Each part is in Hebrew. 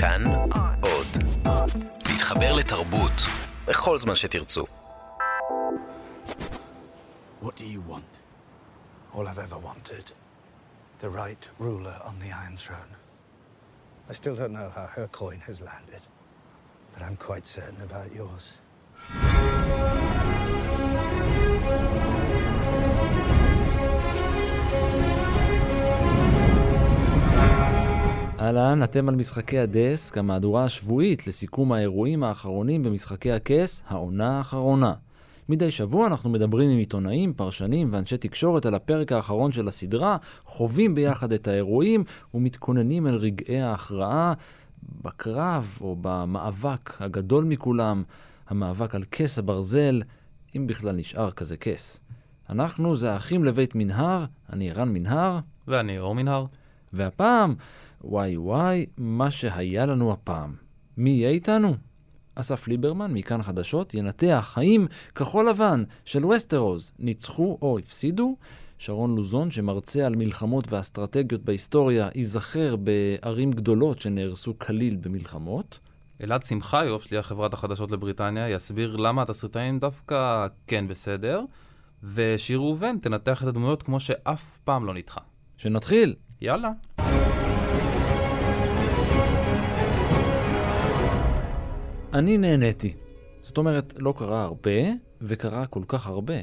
כאן עוד. להתחבר לתרבות בכל זמן שתרצו. What do you want? all I've ever wanted. The right ruler on the Iron Throne. I still don't know how her coin has landed, but I'm quite certain about yours. אהלן, אתם על משחקי הדסק, המהדורה השבועית לסיכום האירועים האחרונים במשחקי הכס, העונה האחרונה. מדי שבוע אנחנו מדברים עם עיתונאים, פרשנים ואנשי תקשורת על הפרק האחרון של הסדרה, חווים ביחד את האירועים ומתכוננים אל רגעי ההכרעה בקרב או במאבק הגדול מכולם, המאבק על כס הברזל, אם בכלל נשאר כזה כס. אנחנו זה האחים לבית מנהר, אני ערן מנהר, ואני אור מנהר. והפעם, וואי וואי, מה שהיה לנו הפעם. מי יהיה איתנו? אסף ליברמן מכאן חדשות ינתח האם כחול לבן של וסטרוז ניצחו או הפסידו. שרון לוזון, שמרצה על מלחמות ואסטרטגיות בהיסטוריה, ייזכר בערים גדולות שנהרסו כליל במלחמות. אלעד שמחיוף, שליח חברת החדשות לבריטניה, יסביר למה התסריטאים דווקא כן בסדר, ושיר ראובן תנתח את הדמויות כמו שאף פעם לא נדחה. שנתחיל. יאללה. אני נהניתי. זאת אומרת, לא קרה הרבה, וקרה כל כך הרבה.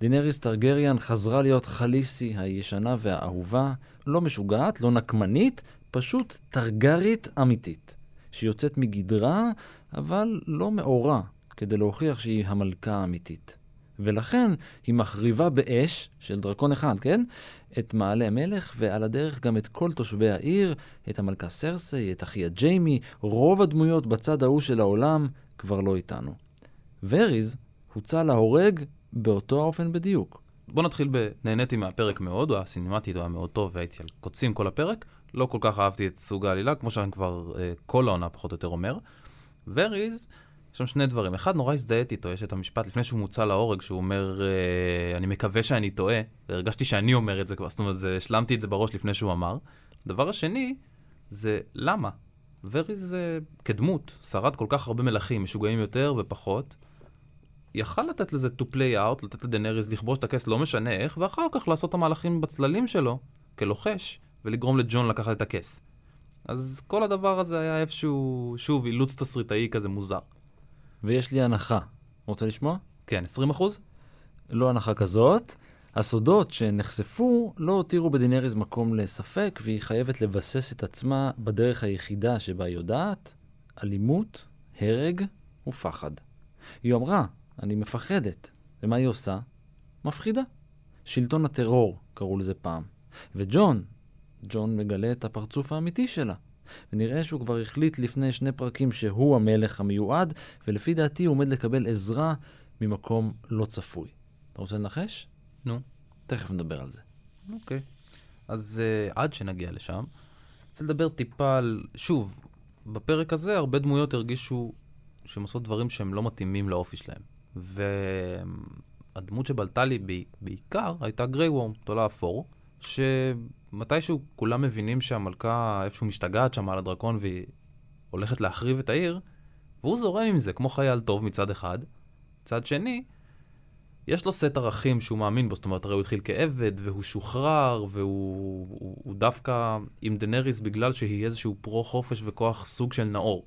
דינריס טרגריאן חזרה להיות חליסי הישנה והאהובה, לא משוגעת, לא נקמנית, פשוט טרגרית אמיתית, שיוצאת מגדרה, אבל לא מאורה, כדי להוכיח שהיא המלכה האמיתית. ולכן היא מחריבה באש של דרקון אחד, כן? את מעלה המלך, ועל הדרך גם את כל תושבי העיר, את המלכה סרסי, את אחיה ג'יימי, רוב הדמויות בצד ההוא של העולם כבר לא איתנו. וריז הוצא להורג באותו האופן בדיוק. בוא נתחיל ב... נהניתי מהפרק מאוד, הוא היה סינמטי, הוא היה מאוד טוב, והייתי על קוצים כל הפרק. לא כל כך אהבתי את סוג העלילה, כמו שאני כבר אה, כל העונה פחות או יותר אומר. וריז, יש שם שני דברים. אחד, נורא הזדהיתי איתו, יש את המשפט לפני שהוא מוצא להורג, שהוא אומר, אה, אני מקווה שאני טועה, והרגשתי שאני אומר את זה כבר, זאת אומרת, זה, השלמתי את זה בראש לפני שהוא אמר. הדבר השני, זה למה? וריז אה, כדמות, שרד כל כך הרבה מלכים, משוגעים יותר ופחות. יכל לתת לזה to play out, לתת לדנריס לכבוש את הכס, לא משנה איך, ואחר כך לעשות את המהלכים בצללים שלו, כלוחש, ולגרום לג'ון לקחת את הכס. אז כל הדבר הזה היה איפשהו, שוב, אילוץ תסריטאי כזה מוזר. ויש לי הנחה. רוצה לשמוע? כן, 20 אחוז? לא הנחה כזאת. הסודות שנחשפו לא הותירו בדינריז מקום לספק, והיא חייבת לבסס את עצמה בדרך היחידה שבה היא יודעת, אלימות, הרג ופחד. היא אמרה, אני מפחדת. ומה היא עושה? מפחידה. שלטון הטרור, קראו לזה פעם. וג'ון, ג'ון מגלה את הפרצוף האמיתי שלה. ונראה שהוא כבר החליט לפני שני פרקים שהוא המלך המיועד, ולפי דעתי הוא עומד לקבל עזרה ממקום לא צפוי. אתה רוצה לנחש? נו. תכף נדבר על זה. אוקיי. אז uh, עד שנגיע לשם, רוצה לדבר טיפה על... שוב, בפרק הזה הרבה דמויות הרגישו שהן עושות דברים שהם לא מתאימים לאופי שלהם. והדמות שבלטה לי בעיקר הייתה גריי וורם, תולה אפור, שמתישהו כולם מבינים שהמלכה איפשהו משתגעת שם על הדרקון והיא הולכת להחריב את העיר, והוא זורם עם זה כמו חייל טוב מצד אחד. מצד שני, יש לו סט ערכים שהוא מאמין בו, זאת אומרת, הרי הוא התחיל כעבד, והוא שוחרר, והוא הוא, הוא דווקא עם דנריס בגלל שהיא איזשהו פרו-חופש וכוח סוג של נאור.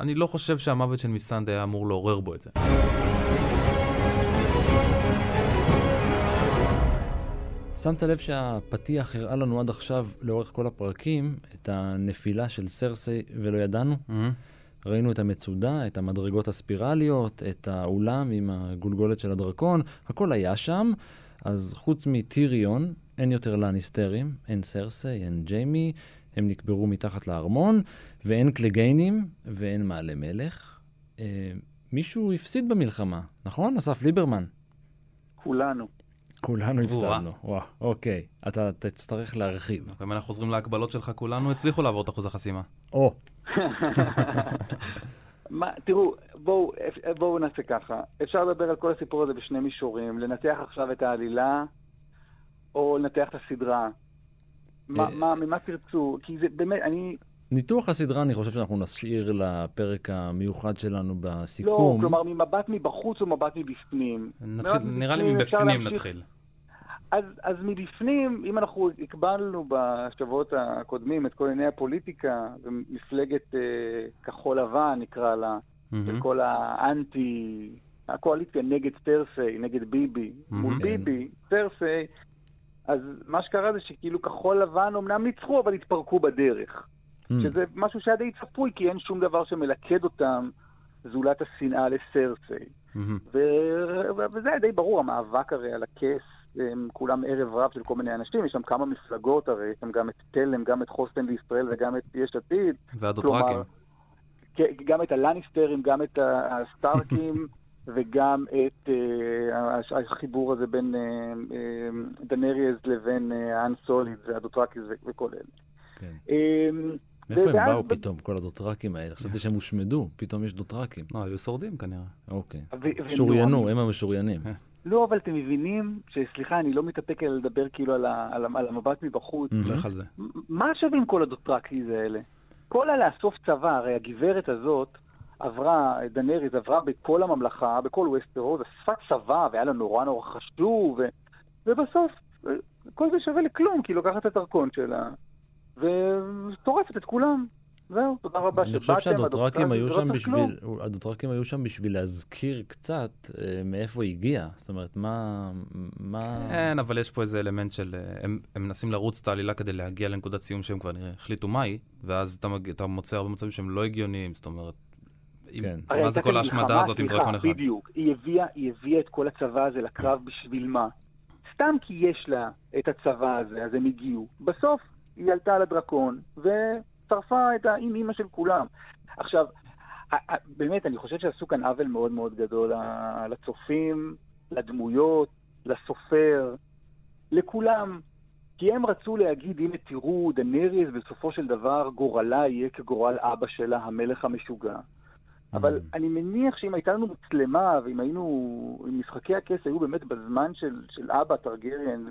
אני לא חושב שהמוות של מיסנדה היה אמור לעורר בו את זה. שמת לב שהפתיח הראה לנו עד עכשיו, לאורך כל הפרקים, את הנפילה של סרסי ולא ידענו? Mm-hmm. ראינו את המצודה, את המדרגות הספירליות, את האולם עם הגולגולת של הדרקון, הכל היה שם. אז חוץ מטיריון, אין יותר לניסטרים, אין סרסי, אין ג'יימי, הם נקברו מתחת לארמון, ואין קלגיינים, ואין מעלה מלך. אה, מישהו הפסיד במלחמה, נכון? אסף ליברמן. כולנו. כולנו הפסדנו, וואו, אוקיי. אתה תצטרך להרחיב. אם אנחנו חוזרים להגבלות שלך, כולנו הצליחו לעבור את אחוז החסימה. או. מה, תראו, בואו, בואו נעשה ככה. אפשר לדבר על כל הסיפור הזה בשני מישורים, לנתח עכשיו את העלילה, או לנתח את הסדרה. מה, מה, ממה תרצו? כי זה באמת, אני, ניתוח הסדרה, אני חושב שאנחנו נשאיר לפרק המיוחד שלנו בסיכום. לא, כלומר, ממבט מבחוץ או מבט מבפנים? נתחיל, נראה לי מבפנים נתחיל. אז, אז מבפנים, אם אנחנו הקבלנו בשבועות הקודמים את כל ענייני הפוליטיקה, ומפלגת אה, כחול לבן נקרא לה, mm-hmm. וכל האנטי, הקואליציה נגד פרסי, נגד ביבי, mm-hmm. מול ביבי, פרסי, אז מה שקרה זה שכאילו כחול לבן אמנם ניצחו, אבל התפרקו בדרך. Mm. שזה משהו שהיה די צפוי, כי אין שום דבר שמלכד אותם זולת השנאה לסרסי. Mm-hmm. ו- וזה היה די ברור, המאבק הרי על הכס, הם כולם ערב רב של כל מיני אנשים, יש שם כמה מפלגות הרי, יש שם גם את תלם, גם את חוסן לישראל וגם את יש עתיד. והדוטרקים. גם את הלניסטרים, גם את הסטארקים. וגם את uh, החיבור הזה בין uh, uh, דנריאס לבין האן uh, סוליד והדוטרקיס וכל אלה. כן. Um, מאיפה הם באו פתאום, כל הדוטרקים האלה? חשבתי שהם הושמדו, פתאום יש דוטרקים. לא, היו שורדים כנראה. אוקיי. שוריינו, הם המשוריינים. לא, אבל אתם מבינים שסליחה, אני לא מתאפק על לדבר כאילו על, המבט מבחוץ. לך על זה. מה שווים כל הדוטרקיז האלה? כל הלאסוף צבא, הרי הגברת הזאת עברה, דנריז עברה בכל הממלכה, בכל ווסטרוז, אספה צבא, והיה לה נורא נורא חשוב, ובסוף כל זה שווה לכלום, כי היא לוקחת את הדרכון שלה, וטורפת את כולם. זהו, תודה רבה שבאתם. אני חושב שהדוטרקים היו שם בשביל, הדוטרקים היו שם בשביל להזכיר קצת אה, מאיפה היא הגיעה. זאת אומרת, מה... מה... כן, אבל יש פה איזה אלמנט של... אה, הם, הם מנסים לרוץ את העלילה כדי להגיע לנקודת סיום שהם כבר נראה, החליטו מהי, ואז אתה, מג... אתה מוצא הרבה מצבים שהם לא הגיוניים, זאת אומרת... כן. מה זה כל ההשמדה הזאת עם דרקון אחד? בדיוק. היא הביאה, היא הביאה את כל הצבא הזה לקרב בשביל מה? סתם כי יש לה את הצבא הזה, אז הם הגיעו. בסוף היא עלתה על הדרקון, ו... שרפה את האימא של כולם. עכשיו, באמת, אני חושב שעשו כאן עוול מאוד מאוד גדול לצופים, לדמויות, לסופר, לכולם. כי הם רצו להגיד, הנה תראו, דנריס בסופו של דבר גורלה יהיה כגורל אבא שלה, המלך המשוגע. אבל mm. אני מניח שאם הייתה לנו מצלמה, ואם היינו, אם משחקי הכס היו באמת בזמן של, של אבא טרגריאן,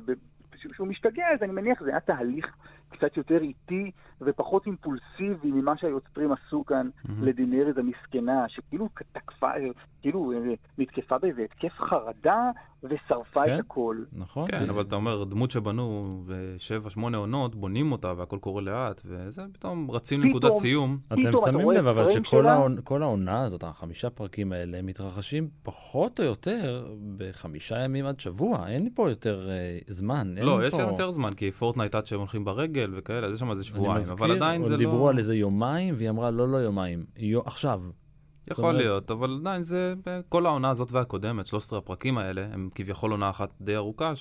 שהוא משתגע, אז אני מניח שזה היה תהליך קצת יותר איטי ופחות אימפולסיבי ממה שהיוצרים עשו כאן mm-hmm. לדינרז המסכנה, שכאילו תקפה, כאילו אה, נתקפה באיזה התקף חרדה ושרפה כן, את הכל. נכון. כן, אבל אתה אומר, דמות שבנו בשבע, שמונה עונות, בונים אותה והכל קורה לאט, וזה פתאום רצים לנקודת סיום. אתם שמים לב אבל שכל העונה, העונה הזאת, החמישה פרקים האלה, מתרחשים פחות או יותר בחמישה ימים עד שבוע, אין לי פה יותר אה, זמן. לא, יש פה... יותר זמן, כי פורטנייט עד שהם הולכים ברגל וכאלה, יש שם איזה שבועיים, אבל עדיין זה לא... דיברו על איזה יומיים, והיא אמרה, לא, לא יומיים, יו, עכשיו. יכול אומרת... להיות, אבל עדיין זה, כל העונה הזאת והקודמת, 13 הפרקים האלה, הם כביכול עונה אחת די ארוכה,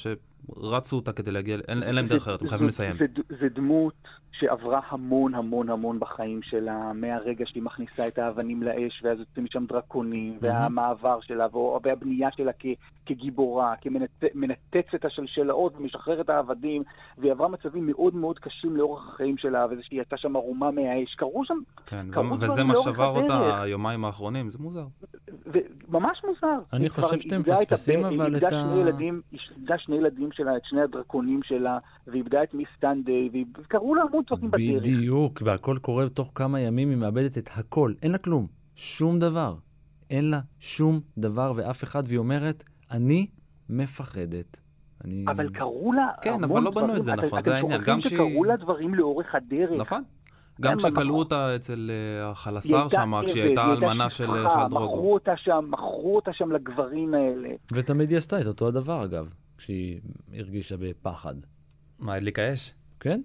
שרצו אותה כדי להגיע, אין, אין להם דרך אחרת, הם חייבים לסיים. זה, זה דמות שעברה המון המון המון בחיים שלה, מהרגע שהיא מכניסה את האבנים לאש, ואז יוצאים משם דרקונים, והמעבר שלה, והבנייה שלה כ, כגיבורה, כמנתצת השלשלאות ומשחררת העבדים, והיא עברה מצבים מאוד מאוד קשים לאורך החיים שלה, וזה שהיא יצאה שם ערומה מהאש. קרו שם, כן, קרו וזה מה שבר אותה היומיים האחרונים, זה מוזר. ממש מוזר. אני חושב שאתם מפספסים אבל את ה... היא איבדה שני ילדים שלה, את שני הדרקונים שלה, ואיבדה את מיס סטנדיי, וקראו לה המון דברים בדרך. בדיוק, והכל קורה תוך כמה ימים, היא מאבדת את הכל, אין לה כלום, שום דבר. אין לה שום דבר ואף אחד, והיא אומרת, אני מפחדת. אני... אבל קראו לה כן, המון דברים. כן, אבל לא בנו את זה, נכון, זה העניין. גם שקראו לה דברים לאורך הדרך. נכון. גם כשכלאו אותה אצל אה, החלסר שם, כשהיא הייתה אלמנה של חדרוגו. מכרו אותה שם, מכרו אותה שם לגברים האלה. ותמיד היא עשתה את אותו הדבר, אגב, כשהיא הרגישה בפחד. מה, הדליקה אש? כן.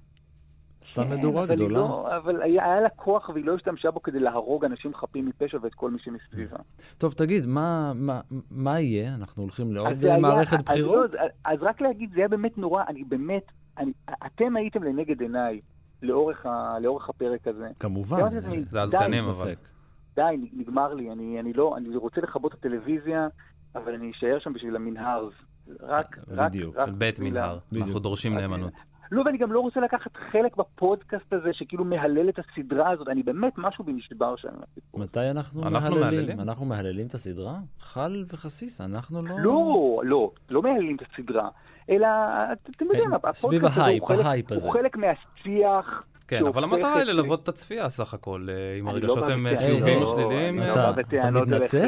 סתם כן, מדורה גדולה. לא, אבל היה, היה לה כוח והיא לא השתמשה בו כדי להרוג אנשים חפים מפשע ואת כל מי שמסביבה. טוב, תגיד, מה, מה, מה יהיה? אנחנו הולכים לעוד מערכת היה, בחירות? אז, לא, אז רק להגיד, זה היה באמת נורא, אני באמת, אני, אתם הייתם לנגד עיניי לאורך, ה, לאורך הפרק הזה. כמובן, זה הזקנים אבל. די, נגמר לי, אני, אני לא, אני רוצה לכבות את הטלוויזיה, אבל אני אשאר שם בשביל המנהר. רק, רק, בדיוק, רק בית מנהר, אנחנו דורשים נאמנות. לא, ואני גם לא רוצה לקחת חלק בפודקאסט הזה שכאילו מהלל את הסדרה הזאת, אני באמת משהו בנשבר שם. מתי אנחנו, אנחנו מהללים? מהללים? אנחנו מהללים את הסדרה? חל וחסיס, אנחנו לא... לא, לא, לא מהללים את הסדרה, אלא, אתם יודעים, הפודקאסט הזה הוא, חלק, הוא חלק מהשיח כן, אבל המטרה היא ללוות את הצפייה סך הכל, אה, אם הרגשות לא בא הם חיוביים או לא, שליליים. אני אה, לא אתה- מתנצל?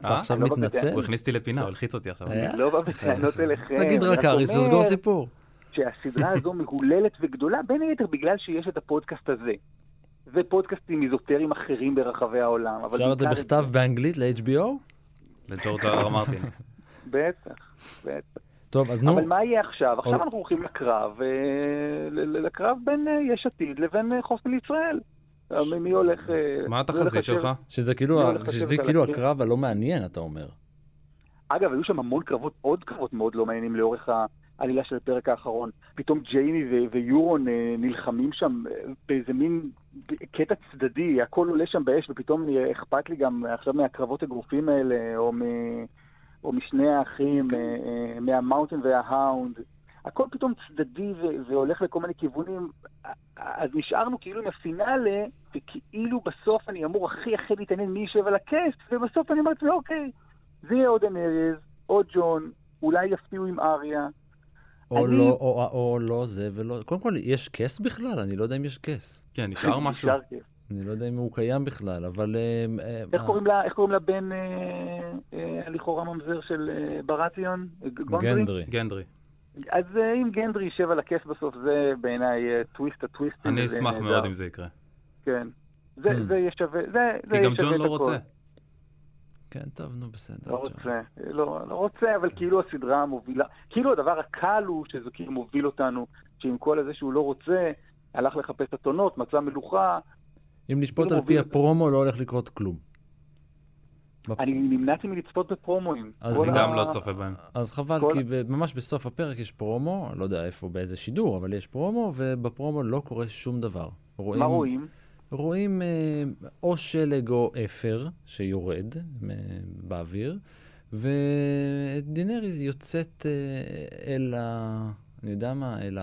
אתה עכשיו לא בא מתנצל? הוא הכניס אותי לפינה, הוא הלחיץ אותי עכשיו. אה? לא בא בטענות אליכם. תגיד רק אריס, וסגור סיפור. שהסדרה הזו מהוללת וגדולה, בין היתר בגלל שיש את הפודקאסט הזה. ופודקאסטים איזוטריים אחרים ברחבי העולם. אפשר את זה בכתב באנגלית ל-HBO? לג'ורג' אר מרטין. בטח, בטח. טוב, אז נו, אבל מה יהיה עכשיו? עכשיו או- אנחנו הולכים לקרב, אה, לקרב בין אה, יש עתיד לבין אה, חוסן לישראל. מי- הולך... מה התחזית? שלך? שזה כאילו, כאילו. הקרב הלא מעניין, אתה אומר. אגב, היו שם המון קרבות, עוד קרבות מאוד לא מעניינים לאורך העלילה של הפרק האחרון. פתאום ג'יימי ו- ויורון אה, נלחמים שם באיזה מין קטע צדדי, הכל עולה שם באש, ופתאום אכפת לי גם עכשיו מהקרבות אגרופים האלה, או, מ... או משני האחים, אה, אה, מה Mountain וה Hound. הכל פתאום צדדי ו- והולך לכל מיני כיוונים. אז נשארנו כאילו עם הפינאלה, וכאילו בסוף אני אמור הכי הכי להתעניין מי יישב על הכס, ובסוף אני אומר לעצמי, אוקיי, זה יהיה או דנאריס, או ג'ון, אולי יפתיעו עם אריה. או אני- לא, או- או לא זה ולא... קודם כל, יש כס בכלל? אני לא יודע אם יש כס. כן, נשאר משהו. נשאר כיף. אני לא יודע אם הוא קיים בכלל, אבל... אה, אה, איך אה, קוראים לה- איך קוראים לבן אה, אה, הלכאורה ממזר של ברטיון? גונדרי? גנדרי. גנדרי. אז אם גנדרי יישב על הכס בסוף, זה בעיניי טוויסט הטוויסט. אני אשמח מאוד אם זה יקרה. כן. זה Hmm. זה יהיה שווה, זה זה כי יהיה גם שווה ג'ון את לא. רוצה. כן, טוב, נו, בסדר. לא. רוצה, לא, לא רוצה, אבל כאילו הסדרה המובילה, כאילו הדבר הקל הוא שזה כאילו מוביל אותנו, שעם כל הזה שהוא לא רוצה, הלך לחפש אתונות, מצא מלוכה. אם נשפוט כאילו על פי הפרומו, לא הולך לקרות כלום. אני נמנעתי מלצפות בפרומואים. אז אני גם לא צופה בהם. אז חבל, כי ממש בסוף הפרק יש פרומו, לא יודע איפה, באיזה שידור, אבל יש פרומו, ובפרומו לא קורה שום דבר. מה רואים? רואים אה, או שלג או אפר שיורד באוויר, ודינריז יוצאת אה, אל ה... אני יודע מה, אל?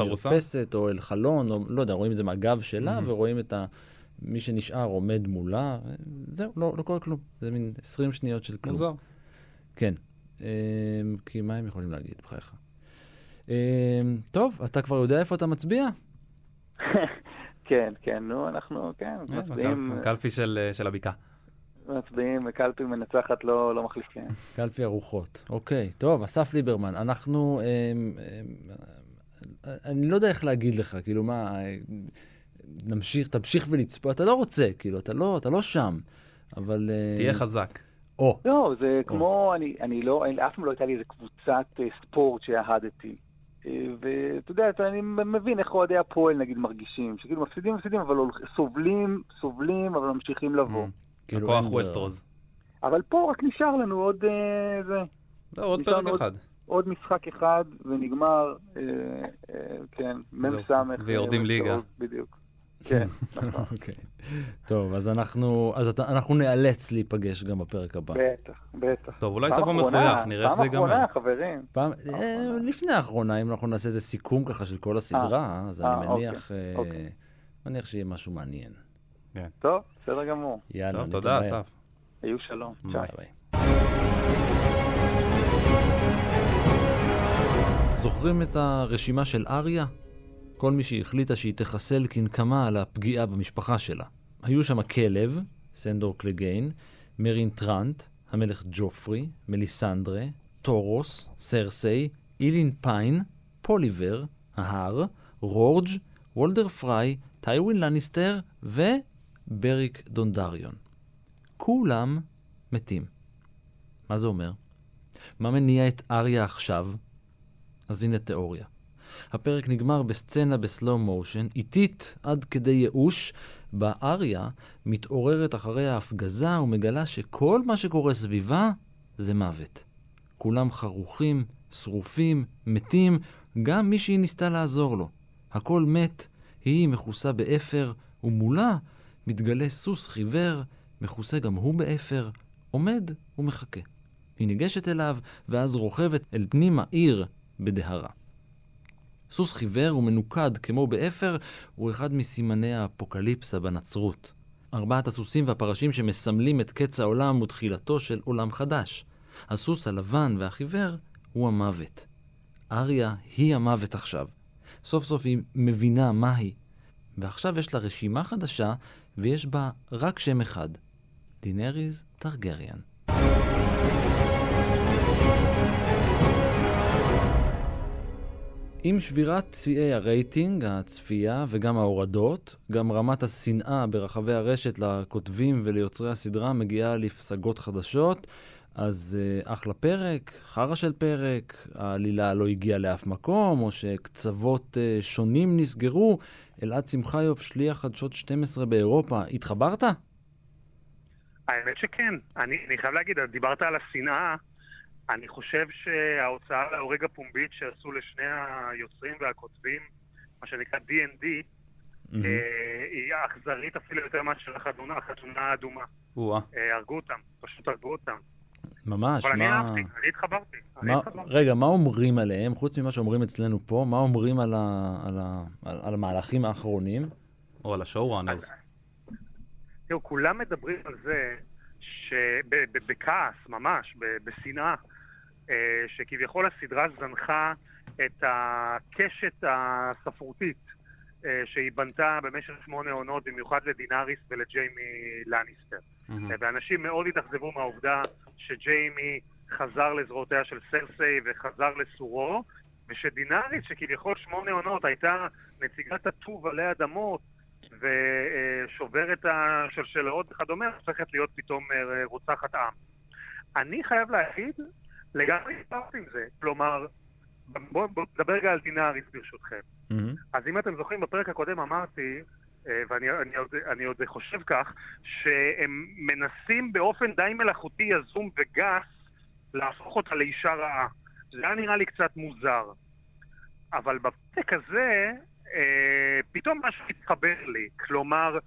המרפסת או אל חלון, או לא יודע, רואים את זה מהגב שלה, Mhm. ורואים את ה... מי שנשאר עומד מולה, זהו, לא, לא קורה כלום. זה מין 20 שניות של כלום. מוזר. כן. אמ, כי מה הם יכולים להגיד, בחייך? אמ, טוב, אתה כבר יודע איפה אתה מצביע? כן, כן, נו, אנחנו, כן, אה, מצביעים, של אה, של הבקעה. מצביעים, קלפי מנצחת, לא לא מחליפים. קלפי הרוחות. אוקיי, טוב, אסף ליברמן, אנחנו... אמ, אמ, אני לא יודע איך להגיד לך, כאילו, מה... אה, נמשיך, תמשיך ולצפות, אתה לא רוצה, כאילו, אתה לא, אתה לא שם, אבל... אה, תהיה חזק. או, לא, זה כמו, אני, אני לא, אף פעם לא הייתה לי איזה קבוצת אה, ספורט שאהדתי. אה, ואתה יודע, אתה- אני מבין איך אוהדי הפועל נגיד מרגישים, שכאילו מפסידים, מפסידים, אבל סובלים, סובלים, אבל ממשיכים לבוא. כאילו... הכוח אין ווסט ברירה. רוז. אבל פה רק נשאר לנו עוד, אה, זה, זהו, עוד פרק עוד- אחד. עוד משחק אחד ונגמר, אה, אה, כן, מ"ס. ויורדים אה, ליגה. בדיוק. כן, נכון. אוקיי. טוב, אז אנחנו, אז אתה, אנחנו נאלץ להיפגש גם בפרק הבא. בטח, בטח. טוב, אולי פעם תבוא מחוייך, נראה איך זה פעם ייגמר. אחרונה, חברים. פעם, לפני האחרונה, אם אנחנו נעשה איזה סיכום ככה של כל הסדרה, אז אני אוקיי, מניח, אוקיי. מניח שיהיה משהו מעניין. טוב, בסדר גמור. יאללה, טוב, תודה. אסף. היו שלום. ביי. ביי. זוכרים את הרשימה של אריה? כל מי שהחליטה שהיא תחסל כנקמה על הפגיעה במשפחה שלה. היו שם הכלב, סנדור קלגיין, מרין טראנט, המלך ג'ופרי, מליסנדרה, תורוס, סרסי, אילין פיין, פוליבר, ההר, רורג', וולדר פריי, טיווין לניסטר ובריק דונדריון. כולם מתים. מה זה אומר? מה מניע את אריה עכשיו? אז הנה תיאוריה. הפרק נגמר בסצנה בסלואו מושן, איטית עד כדי ייאוש, בה אריה מתעוררת אחרי ההפגזה ומגלה שכל מה שקורה סביבה זה מוות. כולם חרוכים, שרופים, מתים, גם מי שהיא ניסתה לעזור לו. הכל מת, היא מכוסה באפר, ומולה מתגלה סוס חיוור, מכוסה גם הוא באפר, עומד ומחכה. היא ניגשת אליו, ואז רוכבת אל פנים העיר בדהרה. סוס חיוור ומנוקד כמו באפר, הוא אחד מסימני האפוקליפסה בנצרות. ארבעת הסוסים והפרשים שמסמלים את קץ העולם ותחילתו של עולם חדש. הסוס הלבן והחיוור הוא המוות. אריה היא המוות עכשיו. סוף סוף היא מבינה מהי, ועכשיו יש לה רשימה חדשה, ויש בה רק שם אחד, דינריז טרגריאן. עם שבירת שיאי הרייטינג, הצפייה וגם ההורדות, גם רמת השנאה ברחבי הרשת לכותבים וליוצרי הסדרה מגיעה לפסגות חדשות. אז uh, אחלה פרק, חרא של פרק, העלילה לא הגיעה לאף מקום, או שקצוות uh, שונים נסגרו. אלעד שמחיוף, שליח חדשות 12 באירופה, התחברת? האמת שכן. אני, אני חייב להגיד, דיברת על השנאה. אני חושב שההוצאה להורג הפומבית שעשו לשני היוצרים והכותבים, מה שנקרא D&D, mm-hmm. אה, היא אכזרית אפילו יותר מאשר החתונה, החתונה האדומה. אה, הרגו אותם, פשוט הרגו אותם. ממש, אבל מה... אבל אני אהבתי, אני התחברתי. מה... אני התחברתי. רגע, מה אומרים עליהם, חוץ ממה שאומרים אצלנו פה, מה אומרים על, ה... על, ה... על, על המהלכים האחרונים? או על השואו-ראנרס. תראו, כולם מדברים על זה שבכעס, ממש, בשנאה, אה, שכביכול הסדרה זנחה את הקשת הספרותית אה, שהיא בנתה במשך שמונה עונות, במיוחד לדינאריס ולג'יימי לניסטר. Mm-hmm. ואנשים מאוד התאכזבו מהעובדה שג'יימי חזר לזרועותיה של סרסיי וחזר לסורו, ושדינאריס, שכביכול שמונה עונות הייתה נציגת הטוב עלי אדמות, ושוברת השלשלאות וכדומה, הופכת להיות פתאום רוצחת עם. אני חייב להגיד לגמרי הסברתי עם זה. כלומר, בואו בוא, נדבר רגע על דינאריס ברשותכם. Mm-hmm. אז אם אתם זוכרים, בפרק הקודם אמרתי, אה, ואני אני אני עוד חושב כך, שהם מנסים באופן די מלאכותי, יזום וגס, להפוך אותה לאישה רעה. זה היה נראה לי קצת מוזר. אבל בפרק הזה, אה, פתאום משהו התחבר לי. כלומר,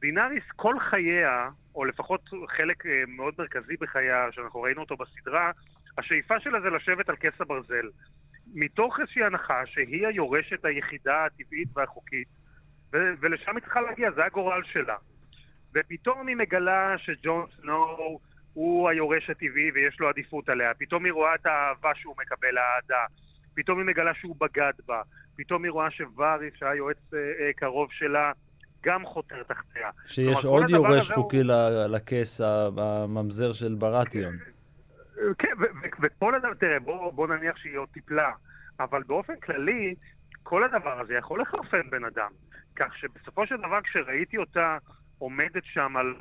דינאריס כל חייה, או לפחות חלק אה, מאוד מרכזי בחייה, שאנחנו ראינו אותו בסדרה, השאיפה שלה זה לשבת על כס הברזל. מתוך איזושהי הנחה שהיא היורשת היחידה הטבעית והחוקית, ו- ולשם היא צריכה להגיע, זה הגורל שלה. ופתאום היא מגלה שג'ון סנואו הוא היורש הטבעי ויש לו עדיפות עליה. פתאום היא רואה את האהבה שהוא מקבל, האהדה. פתאום היא מגלה שהוא בגד בה. פתאום היא רואה שוואריס, שהיה יועץ אה, אה, קרוב שלה, גם חותר תחתיה. שיש עוד יורש חוקי הוא... לכס הממזר של ברטיון. כן, וכל הדבר, תראה, בוא, בוא נניח שהיא עוד טיפלה, אבל באופן כללי, כל הדבר הזה יכול לחרפן בן אדם. כך שבסופו של דבר, כשראיתי אותה עומדת שם על,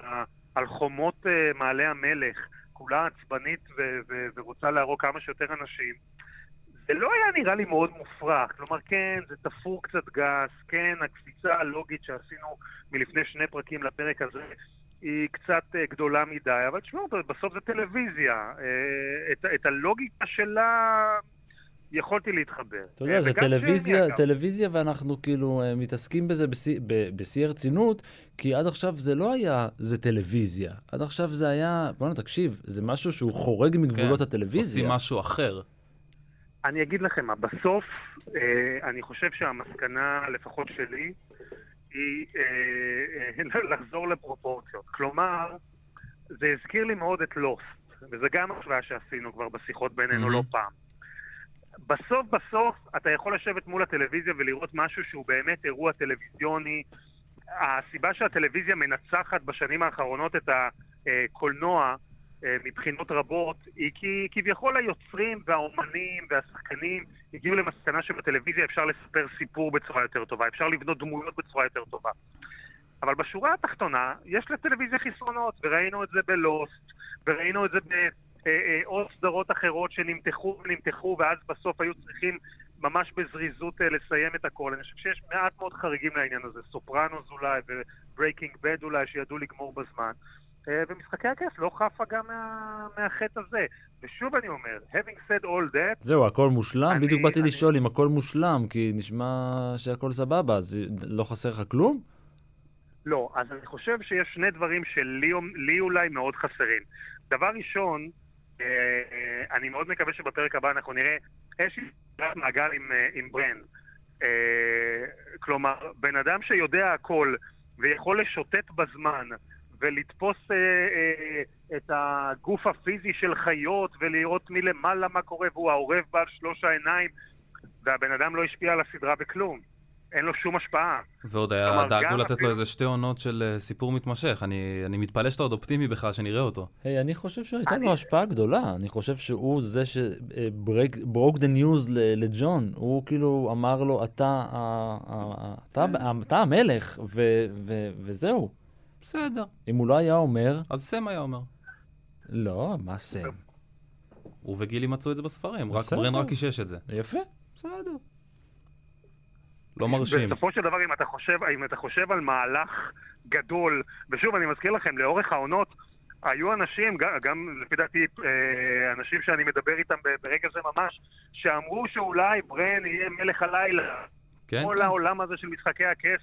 על חומות uh, מעלה המלך, כולה עצבנית ו- ו- ורוצה להרוג כמה שיותר אנשים, זה לא היה נראה לי מאוד מופרך. כלומר, כן, זה תפור קצת גס, כן, הקפיצה הלוגית שעשינו מלפני שני פרקים לפרק הזה היא קצת uh, גדולה מדי, אבל תשמעו, בסוף זה טלוויזיה. Uh, את, את הלוגיקה שלה יכולתי להתחבר. אתה יודע, זה טלוויזיה, טלוויזיה ואנחנו כאילו uh, מתעסקים בזה בשיא, בשיא הרצינות, כי עד עכשיו זה לא היה, זה טלוויזיה. עד עכשיו זה היה, בוא'נה, תקשיב, זה משהו שהוא חורג מגבולות כן, הטלוויזיה. עושים משהו אחר. אני אגיד לכם מה, בסוף, אה, אני חושב שהמסקנה, לפחות שלי, היא אה, אה, לחזור לפרופורציות. כלומר, זה הזכיר לי מאוד את לוסט, וזה גם השוואה שעשינו כבר בשיחות בינינו mm-hmm. לא פעם. בסוף בסוף אתה יכול לשבת מול הטלוויזיה ולראות משהו שהוא באמת אירוע טלוויזיוני. הסיבה שהטלוויזיה מנצחת בשנים האחרונות את הקולנוע אה, מבחינות רבות, היא כי כביכול היוצרים והאומנים והשחקנים הגיעו למסקנה שבטלוויזיה אפשר לספר סיפור בצורה יותר טובה, אפשר לבנות דמויות בצורה יותר טובה. אבל בשורה התחתונה, יש לטלוויזיה חסרונות, וראינו את זה בלוסט, וראינו את זה בעוד אה, סדרות אחרות שנמתחו ונמתחו, ואז בסוף היו צריכים ממש בזריזות אה, לסיים את הכל. אני חושב שיש מעט מאוד חריגים לעניין הזה, סופרנוס אולי, וברייקינג בד אולי, שידעו לגמור בזמן. אה, ומשחקי הכס לא חפה גם מה, מהחטא הזה. ושוב אני אומר, having said all that... זהו, הכל מושלם? אני, בדיוק באתי אני... לשאול אם הכל מושלם, כי נשמע שהכל סבבה, אז לא חסר לך כלום? לא, אז אני חושב שיש שני דברים שלי אולי מאוד חסרים. דבר ראשון, אה, אה, אני מאוד מקווה שבפרק הבא אנחנו נראה איזושהי מעגל עם, עם ברן. כלומר, בן אדם שיודע הכל ויכול לשוטט בזמן, ולתפוס אה, אה, את הגוף הפיזי של חיות ולראות מלמעלה מה קורה והוא העורב בעל שלוש העיניים והבן אדם לא השפיע על הסדרה בכלום. אין לו שום השפעה. ועוד היה, דאגו לתת לו אפילו- איזה שתי עונות של אה, סיפור מתמשך. אני, אני מתפלא שאתה עוד אופטימי בכלל שנראה אותו. היי, אני חושב שהייתה אני- לו השפעה גדולה. אני חושב שהוא זה ש broke the news לג'ון. הוא כאילו אמר לו, אתה ה- ה- ה- אתה- אתה המלך, ו- ו- וזהו. בסדר. אם הוא לא היה אומר, אז סם היה אומר. לא, מה סם? הוא וגילי מצאו את זה בספרים, רק. ברן רק אישש את זה. יפה. בסדר. לא מרשים. בסופו של דבר, אם אתה חושב, אם אתה חושב על מהלך גדול, ושוב, אני מזכיר לכם, לאורך העונות, היו אנשים, גם, גם לפי דעתי, אה, אנשים שאני מדבר איתם ברגע זה ממש, שאמרו שאולי ברן יהיה מלך הלילה. כן, כל כן. העולם הזה של משחקי הכס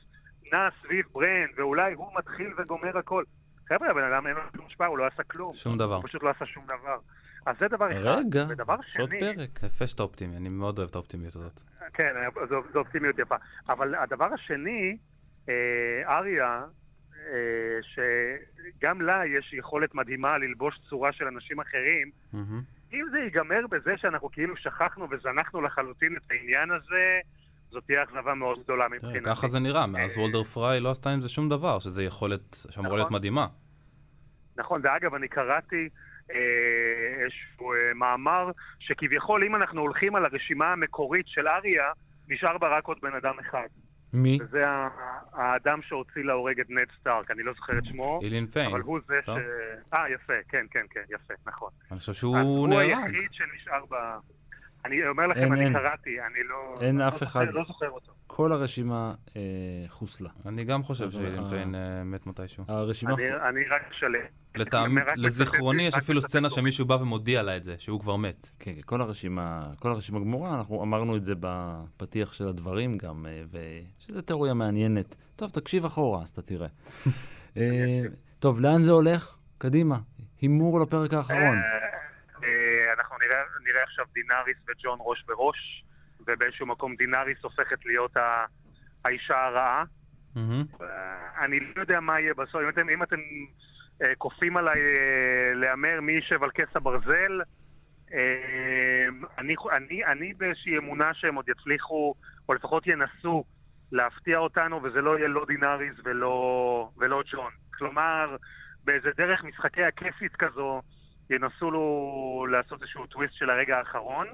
נע סביב ברן, ואולי הוא מתחיל וגומר הכל. חבר'ה, הבן אדם אין לו שום השפעה, הוא לא עשה כלום. שום דבר. הוא פשוט לא עשה שום דבר. אז זה דבר אחד. רגע, ודבר יש עוד שני, פרק. יפה שאתה אופטימי, אני מאוד אוהב את האופטימיות הזאת. כן, זו, זו אופטימיות יפה. אבל הדבר השני, אה, אריה, אה, שגם לה יש יכולת מדהימה ללבוש צורה של אנשים אחרים, מהמם. אם זה ייגמר בזה שאנחנו כאילו שכחנו וזנחנו לחלוטין את העניין הזה, זאת תהיה אכזבה מאוד גדולה תראה, מבחינתי. ככה זה נראה, מאז וולדר פריי לא עשתה עם זה שום דבר, שזה יכולת שאמורה להיות נכון. מדהימה. נכון, ואגב, אני קראתי אה, איזשהו אה, מאמר שכביכול אם אנחנו הולכים על הרשימה המקורית של אריה, נשאר בה רק עוד בן אדם אחד. מי? וזה ה- האדם שהוציא להורג את נד סטארק, אני לא זוכר את שמו, אילין פיין. אבל הוא זה ש... אה, יפה, כן, כן, כן, יפה, נכון. אני חושב שהוא הוא נהרג. היחיד שנשאר ב... אני אומר לכם, אין, אני אין. קראתי, אני לא... אין לא אף זוכר- אחד. לא זוכר אותו. כל הרשימה אה, חוסלה. אני גם חושב שאילין אה, פיין אה, מת מתישהו. הרשימה... אני אני רק שלם. לטעם, לזיכרוני יש אפילו סצנה. שמישהו בא ומודיע לה את זה, שהוא כבר מת. כן, כן, כל הרשימה, כל הרשימה גמורה, אנחנו אמרנו את זה בפתיח של הדברים גם, אה, ושזו תיאוריה מעניינת. טוב, תקשיב אחורה, אז אתה תראה. אה, טוב, לאן זה הולך? קדימה. הימור לפרק האחרון. אה, אנחנו נראה, נראה עכשיו דינאריס וג'ון ראש בראש, ובאיזשהו מקום דינאריס הופכת להיות ה, האישה הרעה. אה, אני לא יודע מה יהיה בסוף. אם אתם, אם אתם אה, כופים עליי אה, להמר מי יישב על כס הברזל, אה, אני, אני, אני באיזושהי אמונה שהם עוד יצליחו, או לפחות ינסו להפתיע אותנו, וזה לא יהיה לא דינאריס ולא, ולא ג'ון. כלומר, באיזה דרך משחקי הכיפית כזו, ינסו לו לעשות איזשהו טוויסט של הרגע האחרון,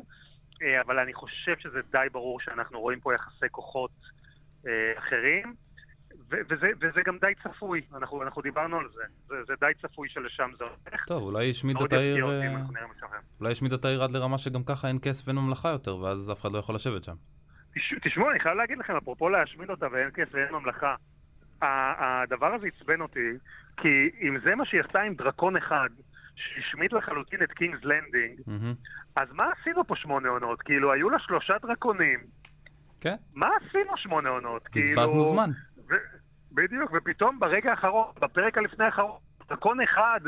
אה, אבל אני חושב שזה די ברור שאנחנו רואים פה יחסי כוחות אה, אחרים. ו- וזה, וזה גם די צפוי, אנחנו, אנחנו דיברנו על זה. זה, זה די צפוי שלשם זה הולך. טוב, אולי השמיד את העיר... אה. אולי השמיד את העיר עד לרמה שגם ככה אין כסף ואין ממלכה יותר, ואז אף אחד לא יכול לשבת שם. תש- תשמעו, אני חייב להגיד לכם, אפרופו להשמיד אותה ואין כסף ואין ממלכה, הדבר הזה עצבן אותי, כי אם זה מה שהיא עשתה עם דרקון אחד, שהשמיד לחלוטין את קינגס לנדינג, מהמם. אז מה עשינו פה שמונה עונות? כאילו, היו לה שלושה דרקונים, כן, מה עשינו שמונה עונות? בזבזנו כאילו... זמן. ו... בדיוק, ופתאום ברגע האחרון, בפרק הלפני האחרון, דרקון אחד,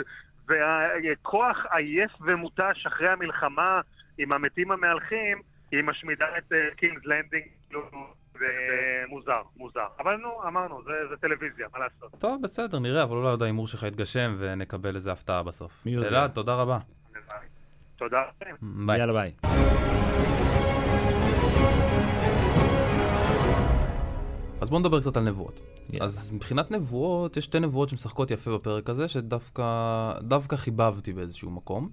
והכוח עייף ומותש אחרי המלחמה עם המתים המהלכים, היא משמידה את קינגס לנדינג, זה מוזר. אבל נו, אמרנו, זה, זה טלוויזיה, מה לעשות? טוב, בסדר, נראה, אבל אולי עוד ההימור שלך יתגשם ונקבל איזה הפתעה בסוף. מי יודע? אלעד, תודה רבה. תודה. ביי. יאללה, ביי. אז בואו נדבר קצת על נבואות. יאללה. אז מבחינת נבואות, יש שתי נבואות שמשחקות יפה בפרק הזה, שדווקא דווקא חיבבתי באיזשהו מקום.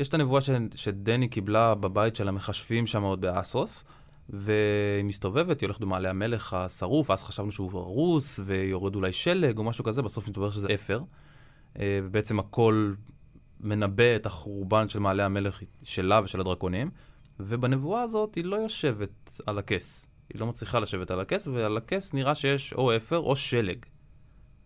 יש את הנבואה ש, שדני קיבלה בבית של המכשפים שם עוד באסוס, והיא מסתובבת, היא הולכת במעלה המלך השרוף, אז חשבנו שהוא הרוס, ויורד אולי שלג או משהו כזה, בסוף מתברר שזה אפר. אה, ובעצם הכל מנבא את החורבן של מעלה המלך שלה ושל הדרקונים, ובנבואה הזאת היא לא יושבת על הכס. היא לא מצליחה לשבת על הכס, ועל הכס נראה שיש או אפר או שלג.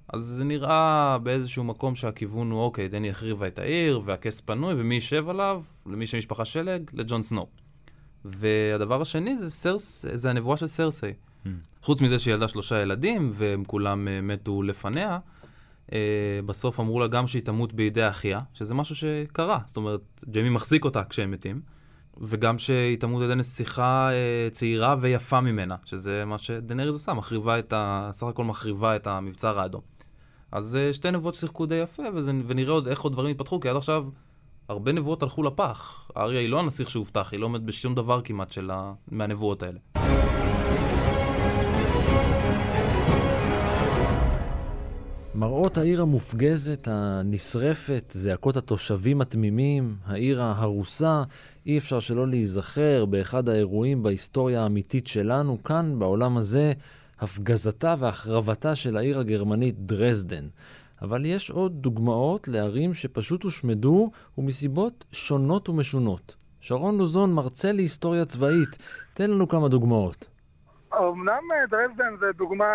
אז זה נראה באיזשהו מקום שהכיוון הוא, אוקיי, דני החריבה את העיר, והכס פנוי, ומי יישב עליו? למי שמשפחה שלג? לג'ון סנו. והדבר השני זה, סרס, זה הנבואה של סרסי. Hmm. חוץ מזה שהיא ילדה שלושה ילדים, והם כולם אה, מתו לפניה, אה, בסוף אמרו לה גם שהיא תמות בידי אחיה, שזה משהו שקרה. זאת אומרת, ג'יימי מחזיק אותה כשהם מתים, וגם שהיא תמות על ידי נסיכה אה, צעירה ויפה ממנה, שזה מה שדנריז עושה, מחריבה את ה... סך הכל מחריבה את המבצר האדום. אז אה, שתי נבואות ששיחקו די יפה, וזה, ונראה עוד איך עוד דברים יתפתחו, כי עד עכשיו הרבה נבואות הלכו לפח. אריה היא לא הנסיך שהובטח, היא לא עומדת בשום דבר כמעט שלה, מהנבואות האלה. מראות העיר המופגזת, הנשרפת, זעקות התושבים התמימים, העיר ההרוסה, אי אפשר שלא להיזכר באחד האירועים בהיסטוריה האמיתית שלנו, כאן, בעולם הזה, הפגזתה והחרבתה של העיר הגרמנית דרזדן. אבל יש עוד דוגמאות לערים שפשוט הושמדו ומסיבות שונות ומשונות. שרון לוזון, מרצה להיסטוריה צבאית, תן לנו כמה דוגמאות. אמנם אה, דרזדן זה דוגמה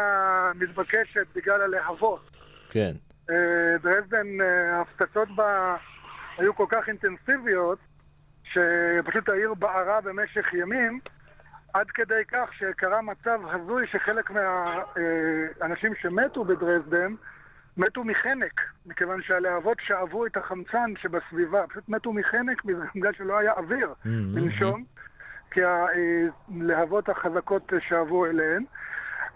מתבקשת בגלל הלהבות. כן. אה, דרזדן, אה, ההפצצות בה היו כל כך אינטנסיביות, שפשוט העיר בערה במשך ימים, עד כדי כך שקרה מצב הזוי שחלק מהאנשים שמתו בדרזדן מתו מחנק, מכיוון שהלהבות שאבו את החמצן שבסביבה, פשוט מתו מחנק בגלל שלא היה אוויר mm-hmm. לנשום, כי הלהבות החזקות שאבו אליהן.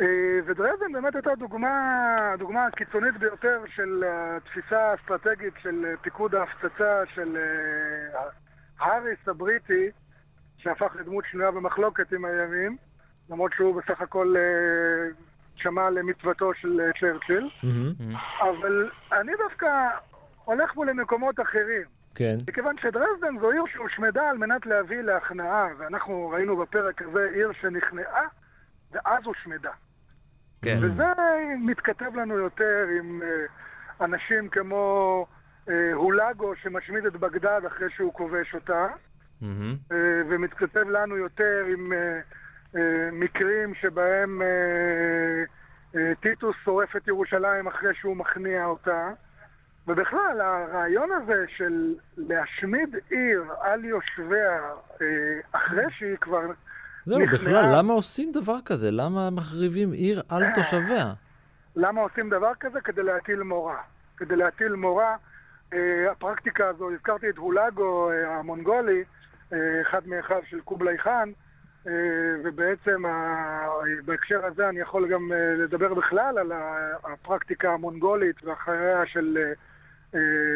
אה, ודרזן באמת הייתה דוגמה, דוגמה קיצונית ביותר של התפיסה האסטרטגית של פיקוד ההפצצה של אה, האריס הבריטי, שהפך לדמות שנויה במחלוקת עם הימים, למרות שהוא בסך הכל אה, שמע למצוותו של צ'רצ'יל. Mm-hmm. אבל אני דווקא הולך פה למקומות אחרים. כן. מכיוון שדרזדן זו עיר שהושמדה על מנת להביא להכנעה, ואנחנו ראינו בפרק הזה עיר שנכנעה ואז הושמדה. כן. וזה מתכתב לנו יותר עם uh, אנשים כמו הולגו שמשמיד את בגדד אחרי שהוא כובש אותה, mm-hmm. uh, ומתכתב לנו יותר עם uh, uh, מקרים שבהם טיטוס שורף את ירושלים אחרי שהוא מכניע אותה. ובכלל, הרעיון הזה של להשמיד עיר על יושביה אחרי שהיא כבר זהו, בכלל, למה עושים דבר כזה? למה מחריבים עיר על תושביה? למה עושים דבר כזה? כדי להטיל מורא. כדי להטיל מורא. אה, הפרקטיקה הזו, הזכרתי את הולגו אה, המונגולי, אה, אחד מאחיו של קובלי חאן, ובעצם בהקשר הזה אני יכול גם לדבר בכלל על הפרקטיקה המונגולית ואחריה של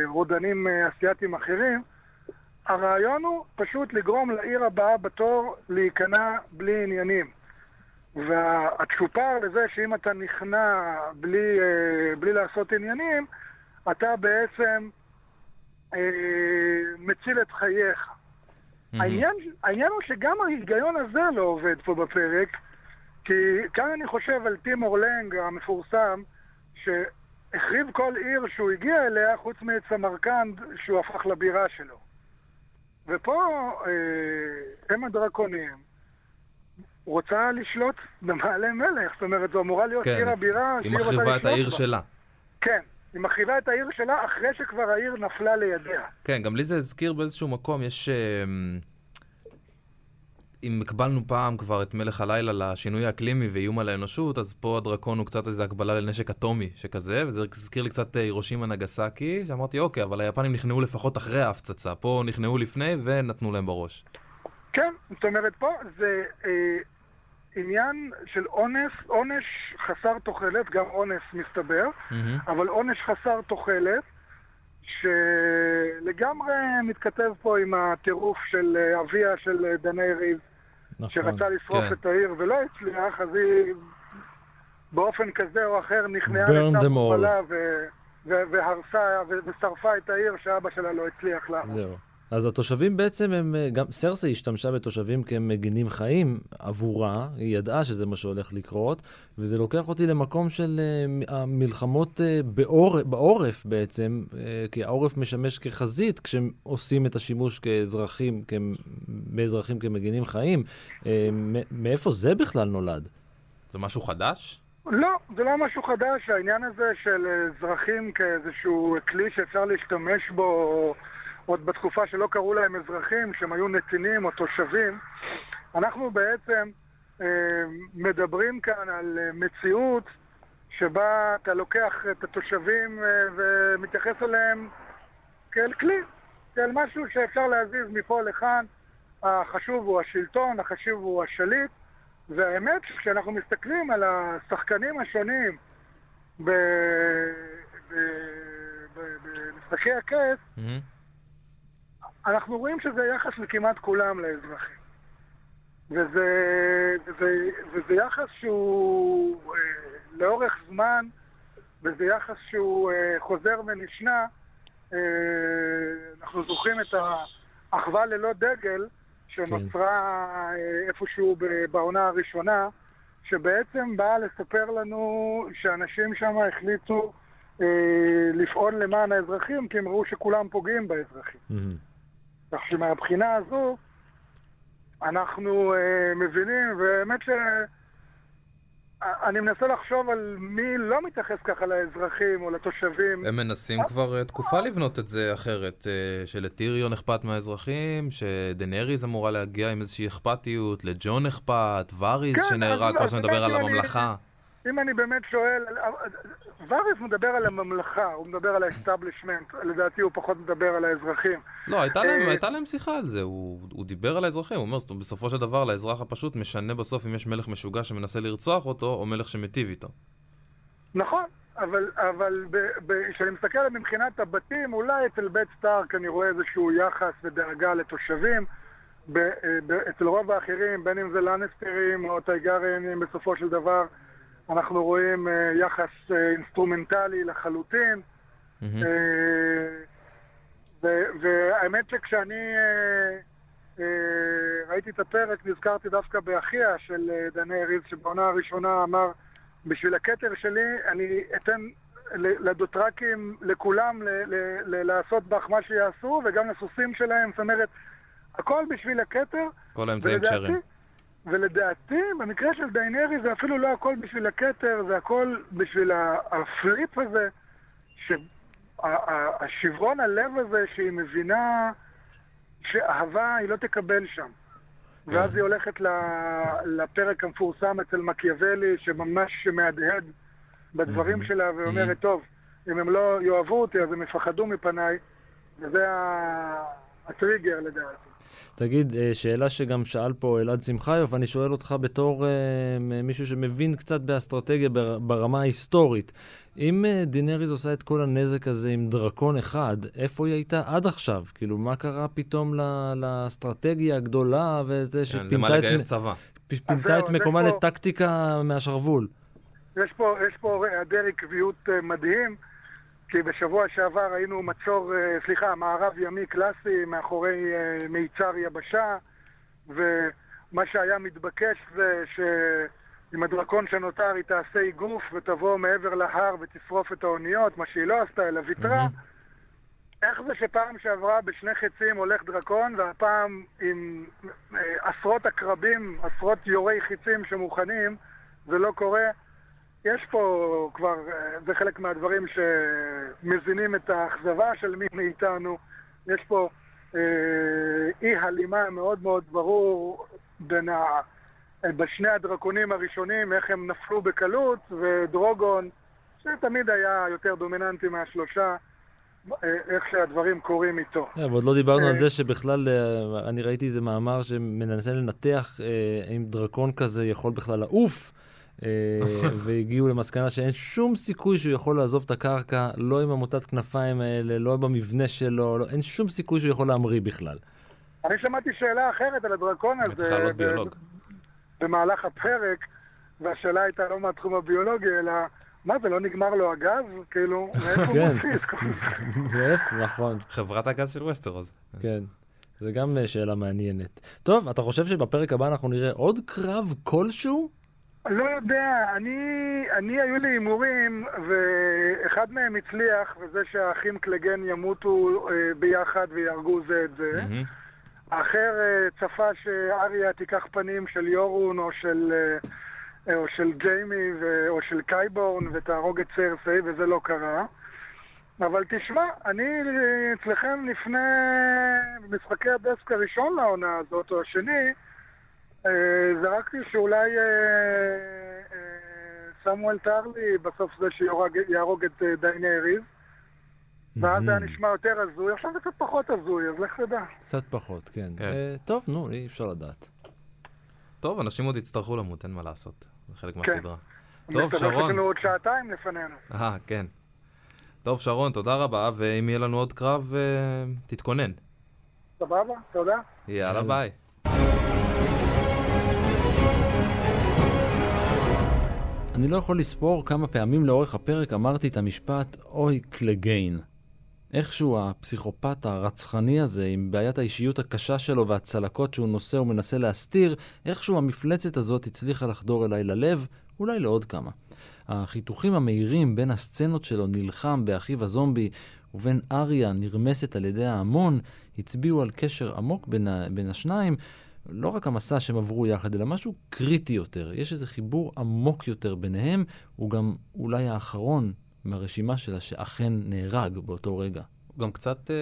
רודנים אסייתים אחרים. הרעיון הוא פשוט לגרום לעיר הבאה בתור להיכנע בלי עניינים. והצ'ופר לזה שאם אתה נכנע בלי, אה, בלי לעשות עניינים, אתה בעצם אה, מציל את חייך. העניין, העניין הוא שגם ההיגיון הזה לא עובד פה בפרק, כי כאן אני חושב על טים אורלנג המפורסם, שהחריב כל עיר שהוא הגיע אליה, חוץ מסמרקנד, שהוא הפך לבירה שלו. ופה אה, אם הדרקונים רוצה לשלוט במעלה מלך, זאת אומרת, זו אמורה להיות כן, עיר הבירה היא מחריבה את העיר. שלה. כן, היא מחריבה את העיר שלה אחרי שכבר העיר נפלה לידיה. כן, גם לי זה הזכיר באיזשהו מקום, יש... אה, אם הקבלנו פעם כבר את מלך הלילה לשינוי האקלימי ואיום על האנושות, אז פה הדרקון הוא קצת איזה הקבלה לנשק אטומי שכזה, וזה הזכיר לי קצת הירושימה אה, נגסקי, שאמרתי, אוקיי, אבל היפנים נכנעו לפחות אחרי ההפצצה, פה נכנעו לפני ונתנו להם בראש. כן, זאת אומרת, פה זה אה, עניין של אונס, עונש חסר תוחלת, גם אונס מסתבר, mm-hmm. אבל עונש חסר תוחלת. שלגמרי מתכתב פה עם הטירוף של אה, אביה של אה, דני ריב, נכון, שרצה לשרוף כן. את העיר ולא הצליח, אז היא באופן כזה או אחר נכנעה לצד חבלה והרסה ושרפה את העיר שאבא שלה לא הצליח לעמוד. זהו. אז התושבים בעצם הם, אה, גם סרסי השתמשה בתושבים כמגינים חיים עבורה, היא ידעה שזה מה שהולך לקרות, וזה לוקח אותי למקום של uh, המלחמות uh, בעור, בעורף בעצם, uh, כי העורף משמש כחזית כשהם עושים את השימוש כאזרחים, באזרחים כמגינים חיים. מאיפה זה בכלל נולד? זה משהו חדש? לא, זה לא משהו חדש, העניין הזה של אזרחים כאיזשהו כלי שאפשר להשתמש בו עוד בתקופה שלא קראו להם אזרחים, שהם היו נתינים או תושבים, אנחנו בעצם אה, מדברים כאן על אה, מציאות שבה אתה לוקח את התושבים אה, ומתייחס אליהם כאל כלי, כאל משהו שאפשר להזיז מפה לכאן. החשוב הוא השלטון, החשוב הוא השליט, והאמת שכשאנחנו מסתכלים על השחקנים השונים במשחקי הכס, mm-hmm. אנחנו רואים שזה יחס לכמעט כולם לאזרחים. וזה, וזה, וזה יחס שהוא אה, לאורך זמן וזה יחס שהוא אה, חוזר ונשנה. אה, אנחנו זוכרים את האחווה ללא דגל, שנוצרה אה, איפשהו בעונה הראשונה, שבעצם באה לספר לנו שאנשים שם החליטו אה, לפעול למען האזרחים, כי הם ראו שכולם פוגעים באזרחים. מהמם. כך שמהבחינה הזו, אנחנו אה, מבינים, ובאמת ש... אה, אני מנסה לחשוב על מי לא מתייחס ככה לאזרחים או לתושבים. הם מנסים כבר אה, תקופה לבנות את זה אחרת, אה, שלטיריון אכפת מהאזרחים, שדנריז אמורה להגיע עם איזושהי אכפתיות, לג'ון אכפת, ואריז כן, שנהרג, כל הזמן מדבר באמת על הממלכה. אם אני באמת שואל, וריס מדבר על הממלכה, הוא מדבר על ה establishment, לדעתי הוא פחות מדבר על האזרחים. לא, הייתה להם, אה, הייתה להם שיחה על זה, הוא, הוא דיבר על האזרחים, הוא אומר, בסופו של דבר לאזרח הפשוט משנה בסוף אם יש מלך משוגע שמנסה לרצוח אותו, או מלך שמיטיב איתו. נכון, אבל, אבל כשאני מסתכל מבחינת הבתים, אולי אצל בית סטארק אני רואה איזשהו יחס ודאגה לתושבים. ב- אה, ב- אצל רוב האחרים, בין אם זה לנסטרים או טארגריאנים, בסופו של דבר אנחנו רואים אה, יחס אה, אינסטרומנטלי לחלוטין. ו- והאמת שכשאני ראיתי את הפרק, נזכרתי דווקא באחיה של אה, דנאריס, שבעונה הראשונה אמר, בשביל הכתר שלי אני אתן לדוטרקים, לכולם, ל- ל- ל- לעשות בך מה שיעשו, וגם לסוסים שלהם, זאת אומרת, הכל בשביל הכתר. כל האמצעים כשרים. ולדעתי, במקרה של דיינרי זה אפילו לא הכל בשביל הכתר, זה הכל בשביל הפליפ הזה, שהשברון הלב הזה שהיא מבינה שאהבה היא לא תקבל שם. ואז היא הולכת לפרק המפורסם אצל מקיאוולי, שממש מהדהד בדברים שלה, ואומרת, טוב, אם הם לא יאהבו אותי, אז הם יפחדו מפניי, וזה הטריגר לדעתי. תגיד, אה, שאלה שגם שאל פה אלעד שמחיוף, אני שואל אותך בתור אה, מישהו שמבין קצת באסטרטגיה בר- ברמה ההיסטורית. אם אה, דינריז עושה את כל הנזק הזה עם דרקון אחד, איפה היא הייתה עד עכשיו? כאילו, מה קרה פתאום ל- לאסטרטגיה הגדולה וזה כן, שפינתה למה את, צבא? פינתה את מקומה יש פה- לטקטיקה מהשרוול? יש פה, היעדר עקביות מדהים, כי בשבוע שעבר היינו מצור, אה, סליחה, מערב ימי קלאסי מאחורי אה, מיצר יבשה, ומה שהיה מתבקש זה שעם הדרקון שנותר היא תעשה איגוף ותבוא מעבר להר ותשרוף את האוניות, מה שהיא לא עשתה, אלא ויתרה. איך זה שפעם שעברה בשני חצים הולך דרקון, והפעם עם אה, עשרות עקרבים, עשרות יורי חיצים שמוכנים, זה לא קורה? יש פה כבר, אה, זה חלק מהדברים שמזינים את האכזבה של מי מאיתנו. יש פה אה, אי הלימה מאוד מאוד ברור בין ה... אה, בשני הדרקונים הראשונים, איך הם נפלו בקלות, ודרוגון, שתמיד היה יותר דומיננטי מהשלושה, אה, איך שהדברים קורים איתו. אה, ועוד לא דיברנו על זה שבכלל, אני ראיתי איזה מאמר שמנסה לנתח אם דרקון כזה יכול בכלל לעוף, והגיעו למסקנה שאין שום סיכוי שהוא יכול לעזוב את הקרקע, לא עם המוטת כנפיים האלה, לא במבנה שלו, לא, אין שום סיכוי שהוא יכול להמריא בכלל. אני שמעתי שאלה אחרת על הדרקון הזה. צריכה להיות ב- ביולוג. במהלך הפרק, והשאלה הייתה לא מהתחום הביולוגי, אלא מה זה, לא נגמר לו הגז? כאילו, מאיפה הוא כן. מוציא את כל זה? נכון, חברת הגז של ווסטרוז. כן. זה גם אה, שאלה מעניינת. טוב, אתה חושב שבפרק הבא אנחנו נראה עוד קרב כלשהו? לא יודע, אני, אני היו לי הימורים, ואחד מהם הצליח, וזה שהאחים קלגיין ימותו אה, ביחד ויהרגו זה את זה. מהמם. האחר אה, צפה שאריה תיקח פנים של יורון או של, אה, או של ג'יימי ו, או של קייבורן ותהרוג את סרסי, וזה לא קרה. אבל תשמע, אני אצלכם לפני משחקי הדסק הראשון לעונה הזאת, או השני, זרקתי שאולי אה, אה, סמואל טרלי בסוף זה שיהרוג את אה, דיינריז. ואז זה היה נשמע יותר הזוי, עכשיו זה קצת פחות הזוי, אז לך תדע. קצת פחות, כן. כן. אה, טוב, נו, אי אפשר לדעת. טוב, אנשים עוד יצטרכו למות, אין מה לעשות. זה חלק כן. מהסדרה. טוב, מסתבר שרון. שיש לנו עוד שעתיים לפנינו. אה, כן. טוב, שרון, תודה רבה, ואם יהיה לנו עוד קרב, אה, תתכונן. סבבה? תודה. יאללה, יאללה. ביי. אני לא יכול לספור כמה פעמים לאורך הפרק אמרתי את המשפט אוי קלגיין. איכשהו הפסיכופת הרצחני הזה, עם בעיית האישיות הקשה שלו והצלקות שהוא נושא ומנסה להסתיר, איכשהו המפלצת הזאת הצליחה לחדור אליי ללב, אולי לעוד כמה. החיתוכים המהירים בין הסצנות שלו נלחם באחיו הזומבי ובין אריה נרמסת על ידי ההמון, הצביעו על קשר עמוק בין, ה... בין השניים. לא רק המסע שהם עברו יחד, אלא משהו קריטי יותר. יש איזה חיבור עמוק יותר ביניהם, הוא גם אולי האחרון מהרשימה שלה שאכן נהרג באותו רגע. הוא גם קצת אה,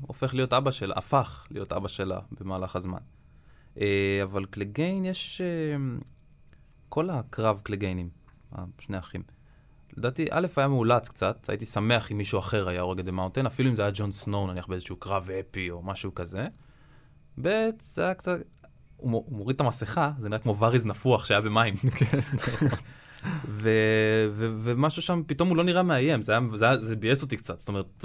הופך להיות אבא שלה, הפך להיות אבא שלה במהלך הזמן. אה, אבל קלגיין יש... אה, כל הקרב קלגיינים, שני אחים. לדעתי, א', היה מאולץ קצת, הייתי שמח אם מישהו אחר היה הורג את ה Mountain, אפילו אם זה היה ג'ון סנואו, נניח באיזשהו קרב אפי או משהו כזה. ב', זה היה קצת... הוא, מוריד את המסכה, זה נראה כמו וריס נפוח שהיה במים. כן, נכון. ומשהו שם, פתאום הוא לא נראה מאיים, זה, זה, זה ביאס אותי קצת. זאת אומרת,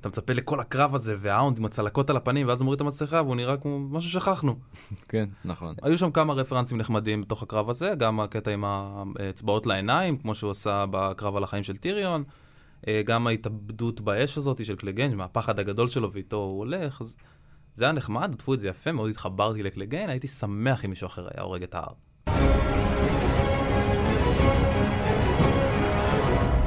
אתה מצפה לכל הקרב הזה, והאונד עם הצלקות על הפנים, ואז הוא מוריד את המסכה, והוא נראה כמו משהו ששכחנו. כן, נכון. היו שם כמה רפרנסים נחמדים בתוך הקרב הזה, גם הקטע עם האצבעות לעיניים, כמו שהוא עשה בקרב על החיים של טיריון, אה, גם ההתאבדות באש הזאת של קלגן, מהפחד הגדול שלו ואיתו הוא הולך, אז זה היה נחמד, עטפו את זה יפה, מאוד התחברתי לקלגן, הייתי שמח אם מישהו אחר היה הורג את ההר.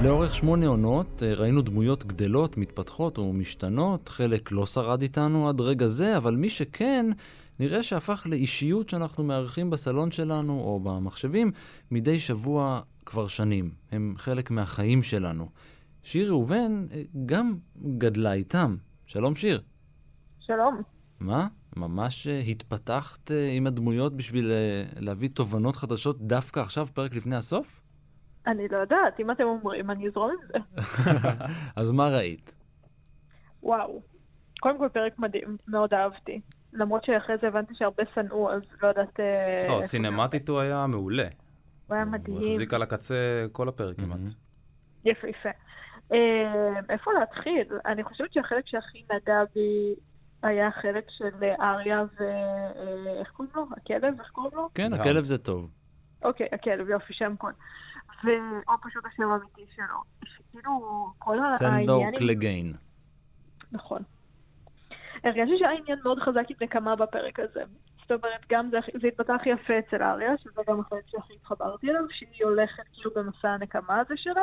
לאורך שמונה עונות אה, ראינו דמויות גדלות, מתפתחות ומשתנות, חלק לא שרד איתנו עד רגע זה, אבל מי שכן, נראה שהפך לאישיות שאנחנו מארחים בסלון שלנו או במחשבים מדי שבוע כבר שנים. הם חלק מהחיים שלנו. שיר ראובן אה, גם גדלה איתם. שלום שיר. שלום. מה? ממש אה, התפתחת עם הדמויות בשביל להביא תובנות חדשות דווקא עכשיו, פרק לפני הסוף? אני לא יודעת, אם אתם אומרים, אני אזרום עם זה. אז מה ראית? וואו. קודם כל פרק מדהים, מאוד אהבתי. למרות שאחרי זה הבנתי שהרבה שנאו, אז לא יודעת... אה, לא, סינמטית הוא היה מעולה. הוא היה מדהים. הוא החזיק על הקצה כל הפרק כמעט. יפה, יפה. אה, איפה להתחיל? אני חושבת שהחלק שהכי נגע בי היה החלק של אריה ו... אה, איך קוראים לו? הכלב? איך קוראים לו? כן, הכלב זה טוב. אוקיי, הכלב, יופי, שם קוד. או פשוט השם האמיתי שלו. שכאילו, כל העניין... סנדור קלגיין. נכון. הרגשתי שהיה עניין מאוד חזק עם נקמה בפרק הזה. זאת אומרת, גם זה, זה התפתח יפה אצל אריה, שזה גם החלק שהכי התחברתי אליו, שהיא הולכת כאילו במסע הנקמה הזה שלה,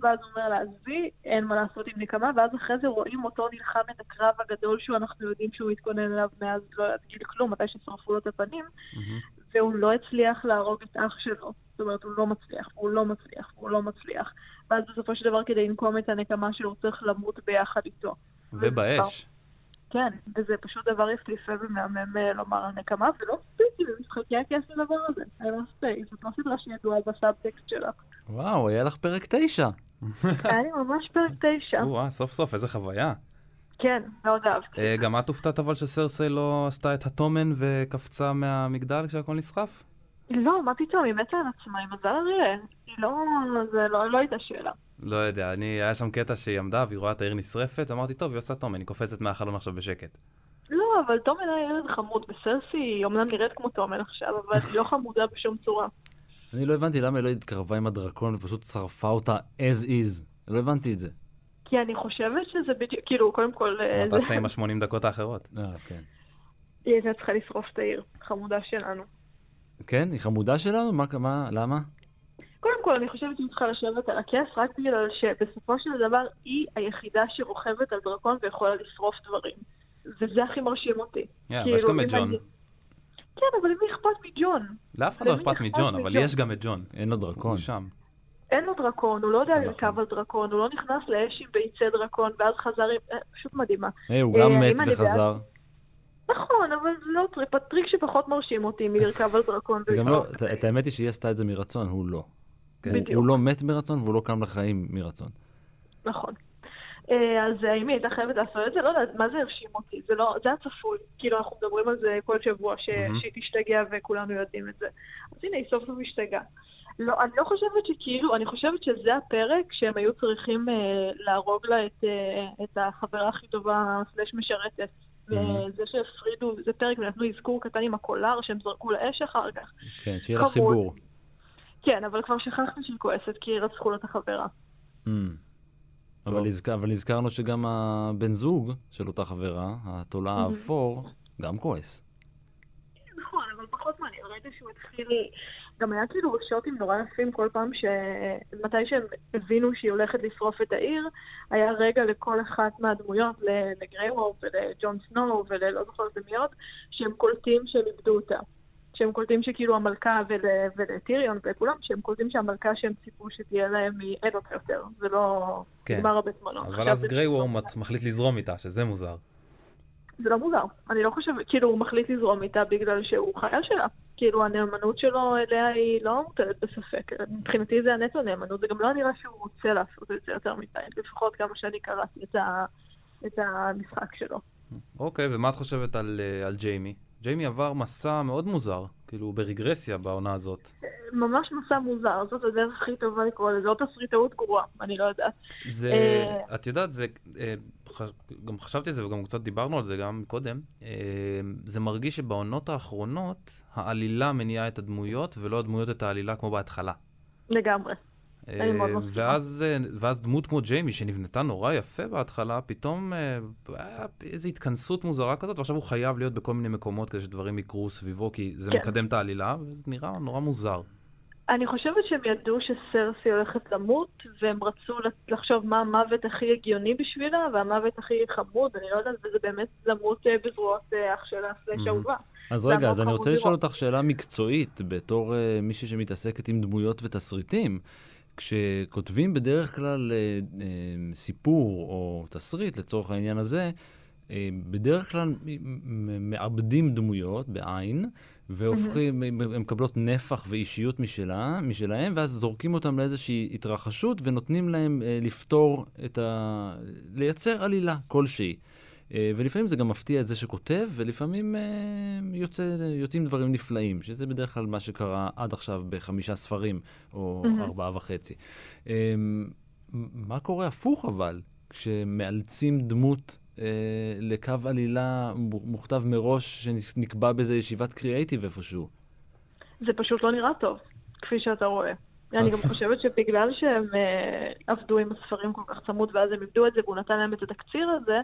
ואז הוא אומר לה, עזבי, אין מה לעשות עם נקמה, ואז אחרי זה רואים אותו נלחם את הקרב הגדול שאנחנו יודעים שהוא התכונן אליו מאז לא להגיד כלום, מתי ששרפו לו את הפנים, mm-hmm. והוא לא הצליח להרוג את אח שלו. זאת אומרת, הוא לא מצליח, הוא לא מצליח, הוא לא מצליח. ואז בסופו של דבר, כדי לנקום את הנקמה שלו, הוא צריך למות ביחד איתו. ובאש. כן, וזה פשוט דבר יפהפה ומהמם אה, לומר על נקמה, ולא ספיתי במשחקי הכס לדבר הזה. אני לא ספיתי, זאת לא סדרה שידועה בסאבטקסט שלה. וואו, היה לך פרק תשע. היה לי ממש פרק תשע. וואו, סוף סוף, איזה חוויה. כן, מאוד אהבתי. אה, גם את הופתעת אבל שסרסי לא עשתה את הטומן וקפצה מהמגדל כשהכל נסחף? לא, מה פתאום, היא מתה על עצמה, היא מזל אריה. היא לא, זה לא, לא הייתה שאלה. לא יודע, אני, היה שם קטע שהיא עמדה והיא רואה את העיר נשרפת, אמרתי, טוב, היא עושה טומן, היא קופצת מהחלון עכשיו בשקט. לא, אבל טומן היה ילד חמוד, בסרסי היא אומנם נראית כמו טומן עכשיו, אבל היא לא חמודה בשום צורה. אני לא הבנתי למה היא לא התקרבה עם הדרקון ופשוט שרפה אותה as is. לא הבנתי את זה. כי אני חושבת שזה בדיוק, כאילו, קודם כל... מה אה, תעשה עם השמונים דקות האחרות? אה, כן. היא הייתה צריכה לשרוף את העיר, חמודה שלנו. כן? היא חמודה שלנו? מה, מה, למה? קודם כל, אני חושבת שהיא צריכה לשבת על הכס רק בגלל שבסופו של דבר היא היחידה שרוכבת על דרקון ויכולה לשרוף דברים. וזה הכי מרשים אותי. כן, אבל יש גם את ג'ון. כן, אבל למי אכפת מג'ון? לאף אחד לא אכפת מג'ון, אבל יש גם את ג'ון. אין לו דרקון. הוא שם. אין לו דרקון, הוא לא יודע. לרכב על דרקון, הוא לא נכנס לאש עם ביצי דרקון, ואז חזר עם... אה, פשוט מדהימה. היי, הוא גם אה, מת וחזר. נכון, אבל זה לא טריק, הטריק שפחות מרשים אותי מלרכב על דרקון. זה גם לא, את האמת היא שהיא עשתה את זה מרצון, הוא לא. כן? בדיוק. הוא לא מת מרצון והוא לא קם לחיים מרצון. נכון. אה, אז האם היא הייתה חייבת לעשות את זה? לא יודעת, מה זה הרשים אותי? זה לא, זה היה צפוי. כאילו, אנחנו מדברים על זה כל שבוע, שהיא תשתגע וכולנו יודעים את זה. אז הנה, היא סוף סוף השתגעה. לא, אני לא חושבת שכאילו, אני חושבת שזה הפרק שהם היו צריכים אה, להרוג לה את, אה, את החברה הכי טובה, סלש משרתת. וזה שהפרידו, זה פרק ונתנו אזכור קטן עם הקולר שהם זרקו לאש אחר כך. כן, שיהיה לה חיבור. כן, אבל כבר שכחנו שהיא כועסת כי רצחו לה את החברה. אבל, הזכ... אבל הזכרנו שגם הבן זוג של אותה חברה, התולע האפור, גם כועס. נכון, אבל פחות מעניין. ראיתי שהוא התחיל... גם היה כאילו שוטים נורא יפים כל פעם ש... מתי שהם הבינו שהיא הולכת לשרוף את העיר, היה רגע לכל אחת מהדמויות, לגרייוור ולג'ון סנואו וללא זוכרת למי עוד, שהם קולטים שהם איבדו אותה. שהם קולטים שכאילו המלכה ול, ולטיריון וכולם, שהם קולטים שהמלכה שהם ציפו שתהיה להם היא אין אותה יותר, זה לא כן. נגמר הרבה זמנו. אבל אז גריי וורם מחליט לזרום איתה, שזה מוזר. זה לא מוזר. אני לא חושבת, כאילו הוא מחליט לזרום איתה בגלל שהוא חייל שלה. כאילו הנאמנות שלו אליה היא לא מוטלת בספק. מבחינתי זה הנטו נאמנות, זה גם לא נראה שהוא רוצה לעשות את זה יותר מדי, לפחות כמה שאני קראתי את, ה, את המשחק שלו. אוקיי, ומה את חושבת על, אה, על ג'יימי? ג'יימי עבר מסע מאוד מוזר, כאילו ברגרסיה בעונה הזאת. ממש מסע מוזר, זאת הדרך הכי טובה לקרוא לזה, או תסריטאות גרועה, אני לא יודעת. זה, אה, את יודעת, זה, אה, גם חשבתי על זה וגם קצת דיברנו על זה גם קודם, אה, זה מרגיש שבעונות האחרונות העלילה מניעה את הדמויות ולא הדמויות את העלילה כמו בהתחלה. לגמרי. אה, ואז, אה, ואז דמות כמו ג'יימי, שנבנתה נורא יפה בהתחלה, פתאום אה, היה איזו התכנסות מוזרה כזאת, ועכשיו הוא חייב להיות בכל מיני מקומות כדי שדברים יקרו סביבו, כי זה כן. מקדם את העלילה, וזה נראה נורא מוזר. אני חושבת שהם ידעו שסרסי הולכת למות, והם רצו לחשוב מה המוות הכי הגיוני בשבילה, והמוות הכי חמוד, אני לא יודעת, וזה באמת למות בזרועות אח שלה סלש אהובה. אז רגע, אז אני רוצה לשאול אותך שאלה מקצועית, בתור מישהי שמתעסקת עם דמויות ותסריטים. כשכותבים בדרך כלל אה, אה, סיפור או תסריט, לצורך העניין הזה, אה, בדרך כלל מאבדים דמויות בעין, והופכים, הן מקבלות נפח ואישיות משלה, משלהם, ואז זורקים אותם לאיזושהי התרחשות ונותנים להם לפתור את ה... לייצר עלילה כלשהי. אה, ולפעמים זה גם מפתיע את זה שכותב, ולפעמים אה, יוצא, יוצאים דברים נפלאים, שזה בדרך כלל מה שקרה עד עכשיו בחמישה ספרים, או mm-hmm. ארבעה וחצי. אה, מה קורה הפוך אבל, כשמאלצים דמות לקו עלילה מוכתב מראש, שנקבע באיזה ישיבת קריאייטיב איפשהו? זה פשוט לא נראה טוב, כפי שאתה רואה. אני גם חושבת שבגלל שהם עבדו עם הספרים כל כך צמוד, ואז הם איבדו את זה, והוא נתן להם את התקציר הזה,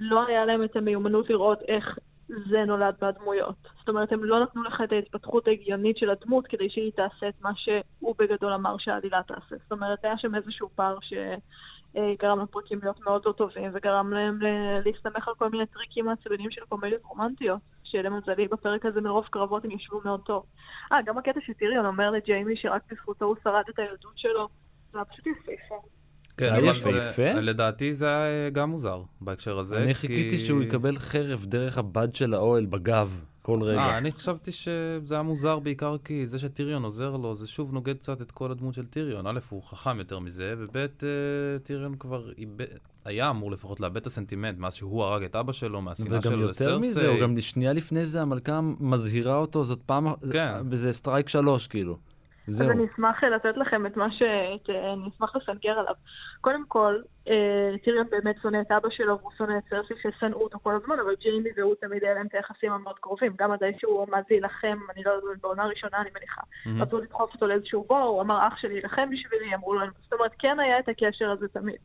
לא היה להם את המיומנות לראות איך זה נולד מהדמויות. זאת אומרת, הם לא נתנו לך את ההתפתחות ההגיונית של הדמות כדי שהיא תעשה את מה שהוא בגדול אמר שהעלילה תעשה. זאת אומרת, היה שם איזשהו פער שגרם לפרקים להיות מאוד לא טובים, וגרם להם להסתמך על כל מיני טריקים מעצבנים של קומדיות רומנטיות, שלמזלי בפרק הזה מרוב קרבות הם ישבו מאוד טוב. אה, גם הקטע שטיריון אומר לג'יימי שרק בזכותו הוא שרד את הילדות שלו, זה היה פשוט יפהפה. כן, אבל יפהפה. לדעתי זה היה גם מוזר בהקשר הזה. אני חיכיתי שהוא יקבל חרב דרך הבד של האוהל בגב. כל רגע. אה, אני חשבתי שזה היה מוזר בעיקר כי זה שטיריון עוזר לו, זה שוב נוגד קצת את כל הדמות של טיריון. א', הוא חכם יותר מזה, וב', אה, טיריון כבר איבד, היה אמור לפחות לאבד את הסנטימנט מאז שהוא הרג את אבא שלו, מהשנאה שלו לסרסי. וגם יותר מזה, או גם שנייה לפני זה המלכה מזהירה אותו, זאת פעם, כן. זה strike שלוש כאילו. זהו. אז אני אשמח לתת לכם את מה ש... אני אשמח לסנגר עליו. קודם כל, אה, טיריון באמת שונא את אבא שלו והוא שונא את סרסי ששנאו אותו כל הזמן, אבל ג'יימי והוא תמיד היה להם את היחסים המאוד קרובים. גם עדיין שהוא עמד להילחם, אני לא יודעת, בעונה הראשונה אני מניחה. רצו לדחוף אותו לאיזשהו בור, הוא אמר אח שלי יילחם בשבילי, אמרו לו, זאת אומרת, כן היה את הקשר הזה תמיד.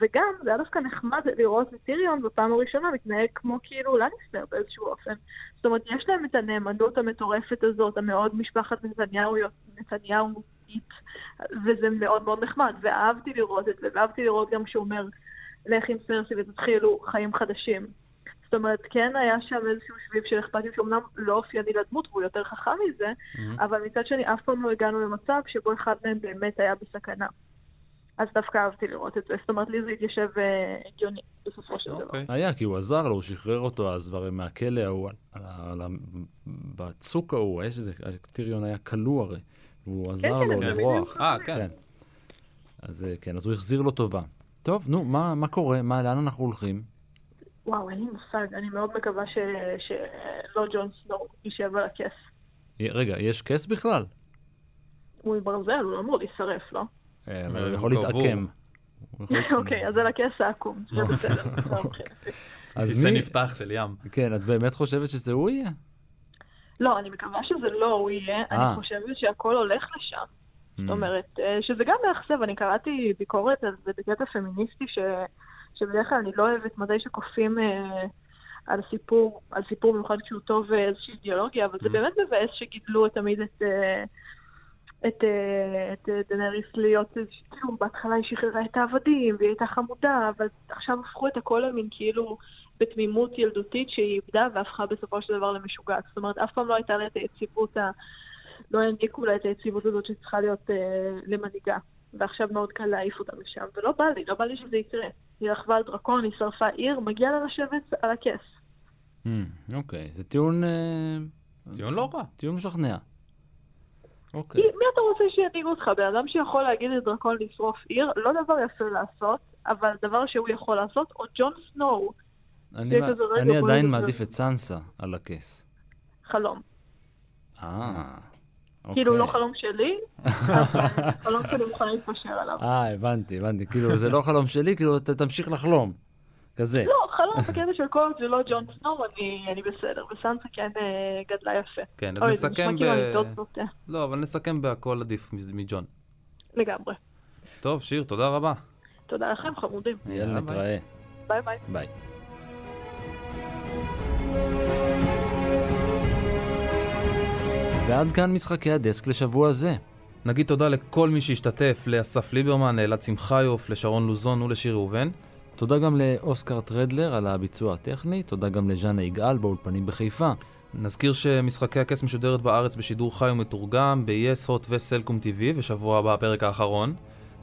וגם, זה היה דווקא נחמד לראות את טיריון בפעם הראשונה מתנהג כמו כאילו לניסטר באיזשהו אופן. זאת אומרת, יש להם את הנאמנות המטורפת הזאת, המאוד משפחת נתניהו, נתניהואית, וזה מאוד מאוד נחמד, ואהבתי לראות את זה, ואהבתי לראות גם שהוא אומר, לך עם סרסי ותתחילו חיים חדשים. זאת אומרת, כן היה שם איזשהו שביב של אכפתיות שאומנם לא אופייני לדמות והוא יותר חכם מזה, mm-hmm. אבל מצד שני אף פעם לא הגענו למצב שבו אחד מהם באמת היה בסכנה. אז דווקא אהבתי לראות את זה. זאת אומרת, לי זה התיישב אה, הגיוני בסופו של דבר. אוקיי. היה, כי הוא עזר לו, הוא שחרר אותו אז כבר מהכלא ההוא, בצוק ההוא, יש איזה, טיריון היה כלוא הרי, והוא כן, עזר כן, לו לברוח. אה, כן. אז אה, כן, אז הוא החזיר לו טובה. טוב, נו, מה קורה? מה, לאן אנחנו הולכים? וואו, אין לי מושג. אני מאוד מקווה שלא ג'ון סנור יישב על הכס. רגע, יש כס בכלל? הוא מברזל, הוא לא אמור להישרף, לא? אה, אבל הוא יכול להתעקם. אוקיי, אז על הכס העקום, זה בסדר. כיסא נפתח של ים. כן, את באמת חושבת שזה הוא יהיה? לא, אני מקווה שזה לא הוא יהיה, אני אה. חושבת שהכל הולך לשם. זאת אומרת, אה, שזה גם מאכזב, אני קראתי ביקורת על זה בקטע פמיניסטי. שבדרך כלל אני לא אוהבת מתי שכופים על סיפור, על סיפור במיוחד כשהוא טוב איזושהי אידיאולוגיה, אבל זה באמת מבאס שגידלו תמיד את... אה, את, אה, את אה, דנריס להיות, כאילו בהתחלה היא שחררה את העבדים והיא הייתה חמודה, אבל עכשיו הפכו את הכל למין כאילו בתמימות ילדותית שהיא איבדה והפכה בסופו של דבר למשוגעת. זאת אומרת, אף פעם לא הייתה לה את היציבות, ה... לא העניקו לה את היציבות הזאת שצריכה להיות אה, למנהיגה. ועכשיו מאוד קל להעיף אותה משם, ולא בא לי, לא בא לי שזה יקרה. היא רכבה על דרקון, היא שרפה עיר, מגיע לה לשבת על הכס. Hmm, אוקיי, זה טיעון... אה, טיעון לא רע. טיעון משכנע. אוקיי. מי אתה רוצה שינהיג אותך? בן אדם שיכול להגיד לדרקון לשרוף עיר, לא דבר יפה לעשות, אבל דבר שהוא יכול לעשות, או ג'ון סנואו. אני, מה, אני עדיין מעדיף את סנסה על הכס. חלום. אה, אוקיי. כאילו לא חלום שלי, חלום שאני מוכנה להתפשר עליו. אה, הבנתי, הבנתי. כאילו, זה לא חלום שלי, כאילו, אתה תמשיך לחלום. כזה. לא, חלום בקטע של כל זה לא ג'ון סנואו, אני, אני בסדר. וסנסה כן אה, גדלה יפה. כן, אז נסכם ב... נשמע כאילו. לא, אבל נסכם בהכל עדיף מג'ון. לגמרי. טוב, שיר, תודה רבה. תודה לכם, חמודים. יאללה, נתראה. ביי ביי. ביי. ועד כאן משחקי הדסק לשבוע זה. נגיד תודה לכל מי שהשתתף, לאסף ליברמן, לאלעד שמחיוף, לשרון לוזון ולשיר ראובן. תודה גם לאוסקר טרדלר על הביצוע הטכני, תודה גם לז'אנה יגאל באולפנים בחיפה. נזכיר שמשחקי הכס משודרת בארץ בשידור חי ומתורגם ב-yes, hot וסלקום TV, ושבוע הבא הפרק האחרון.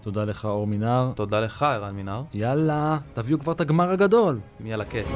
תודה לך אור מינר. תודה לך, ערן מינר. יאללה, תביאו כבר את הגמר הגדול. מי על הכס.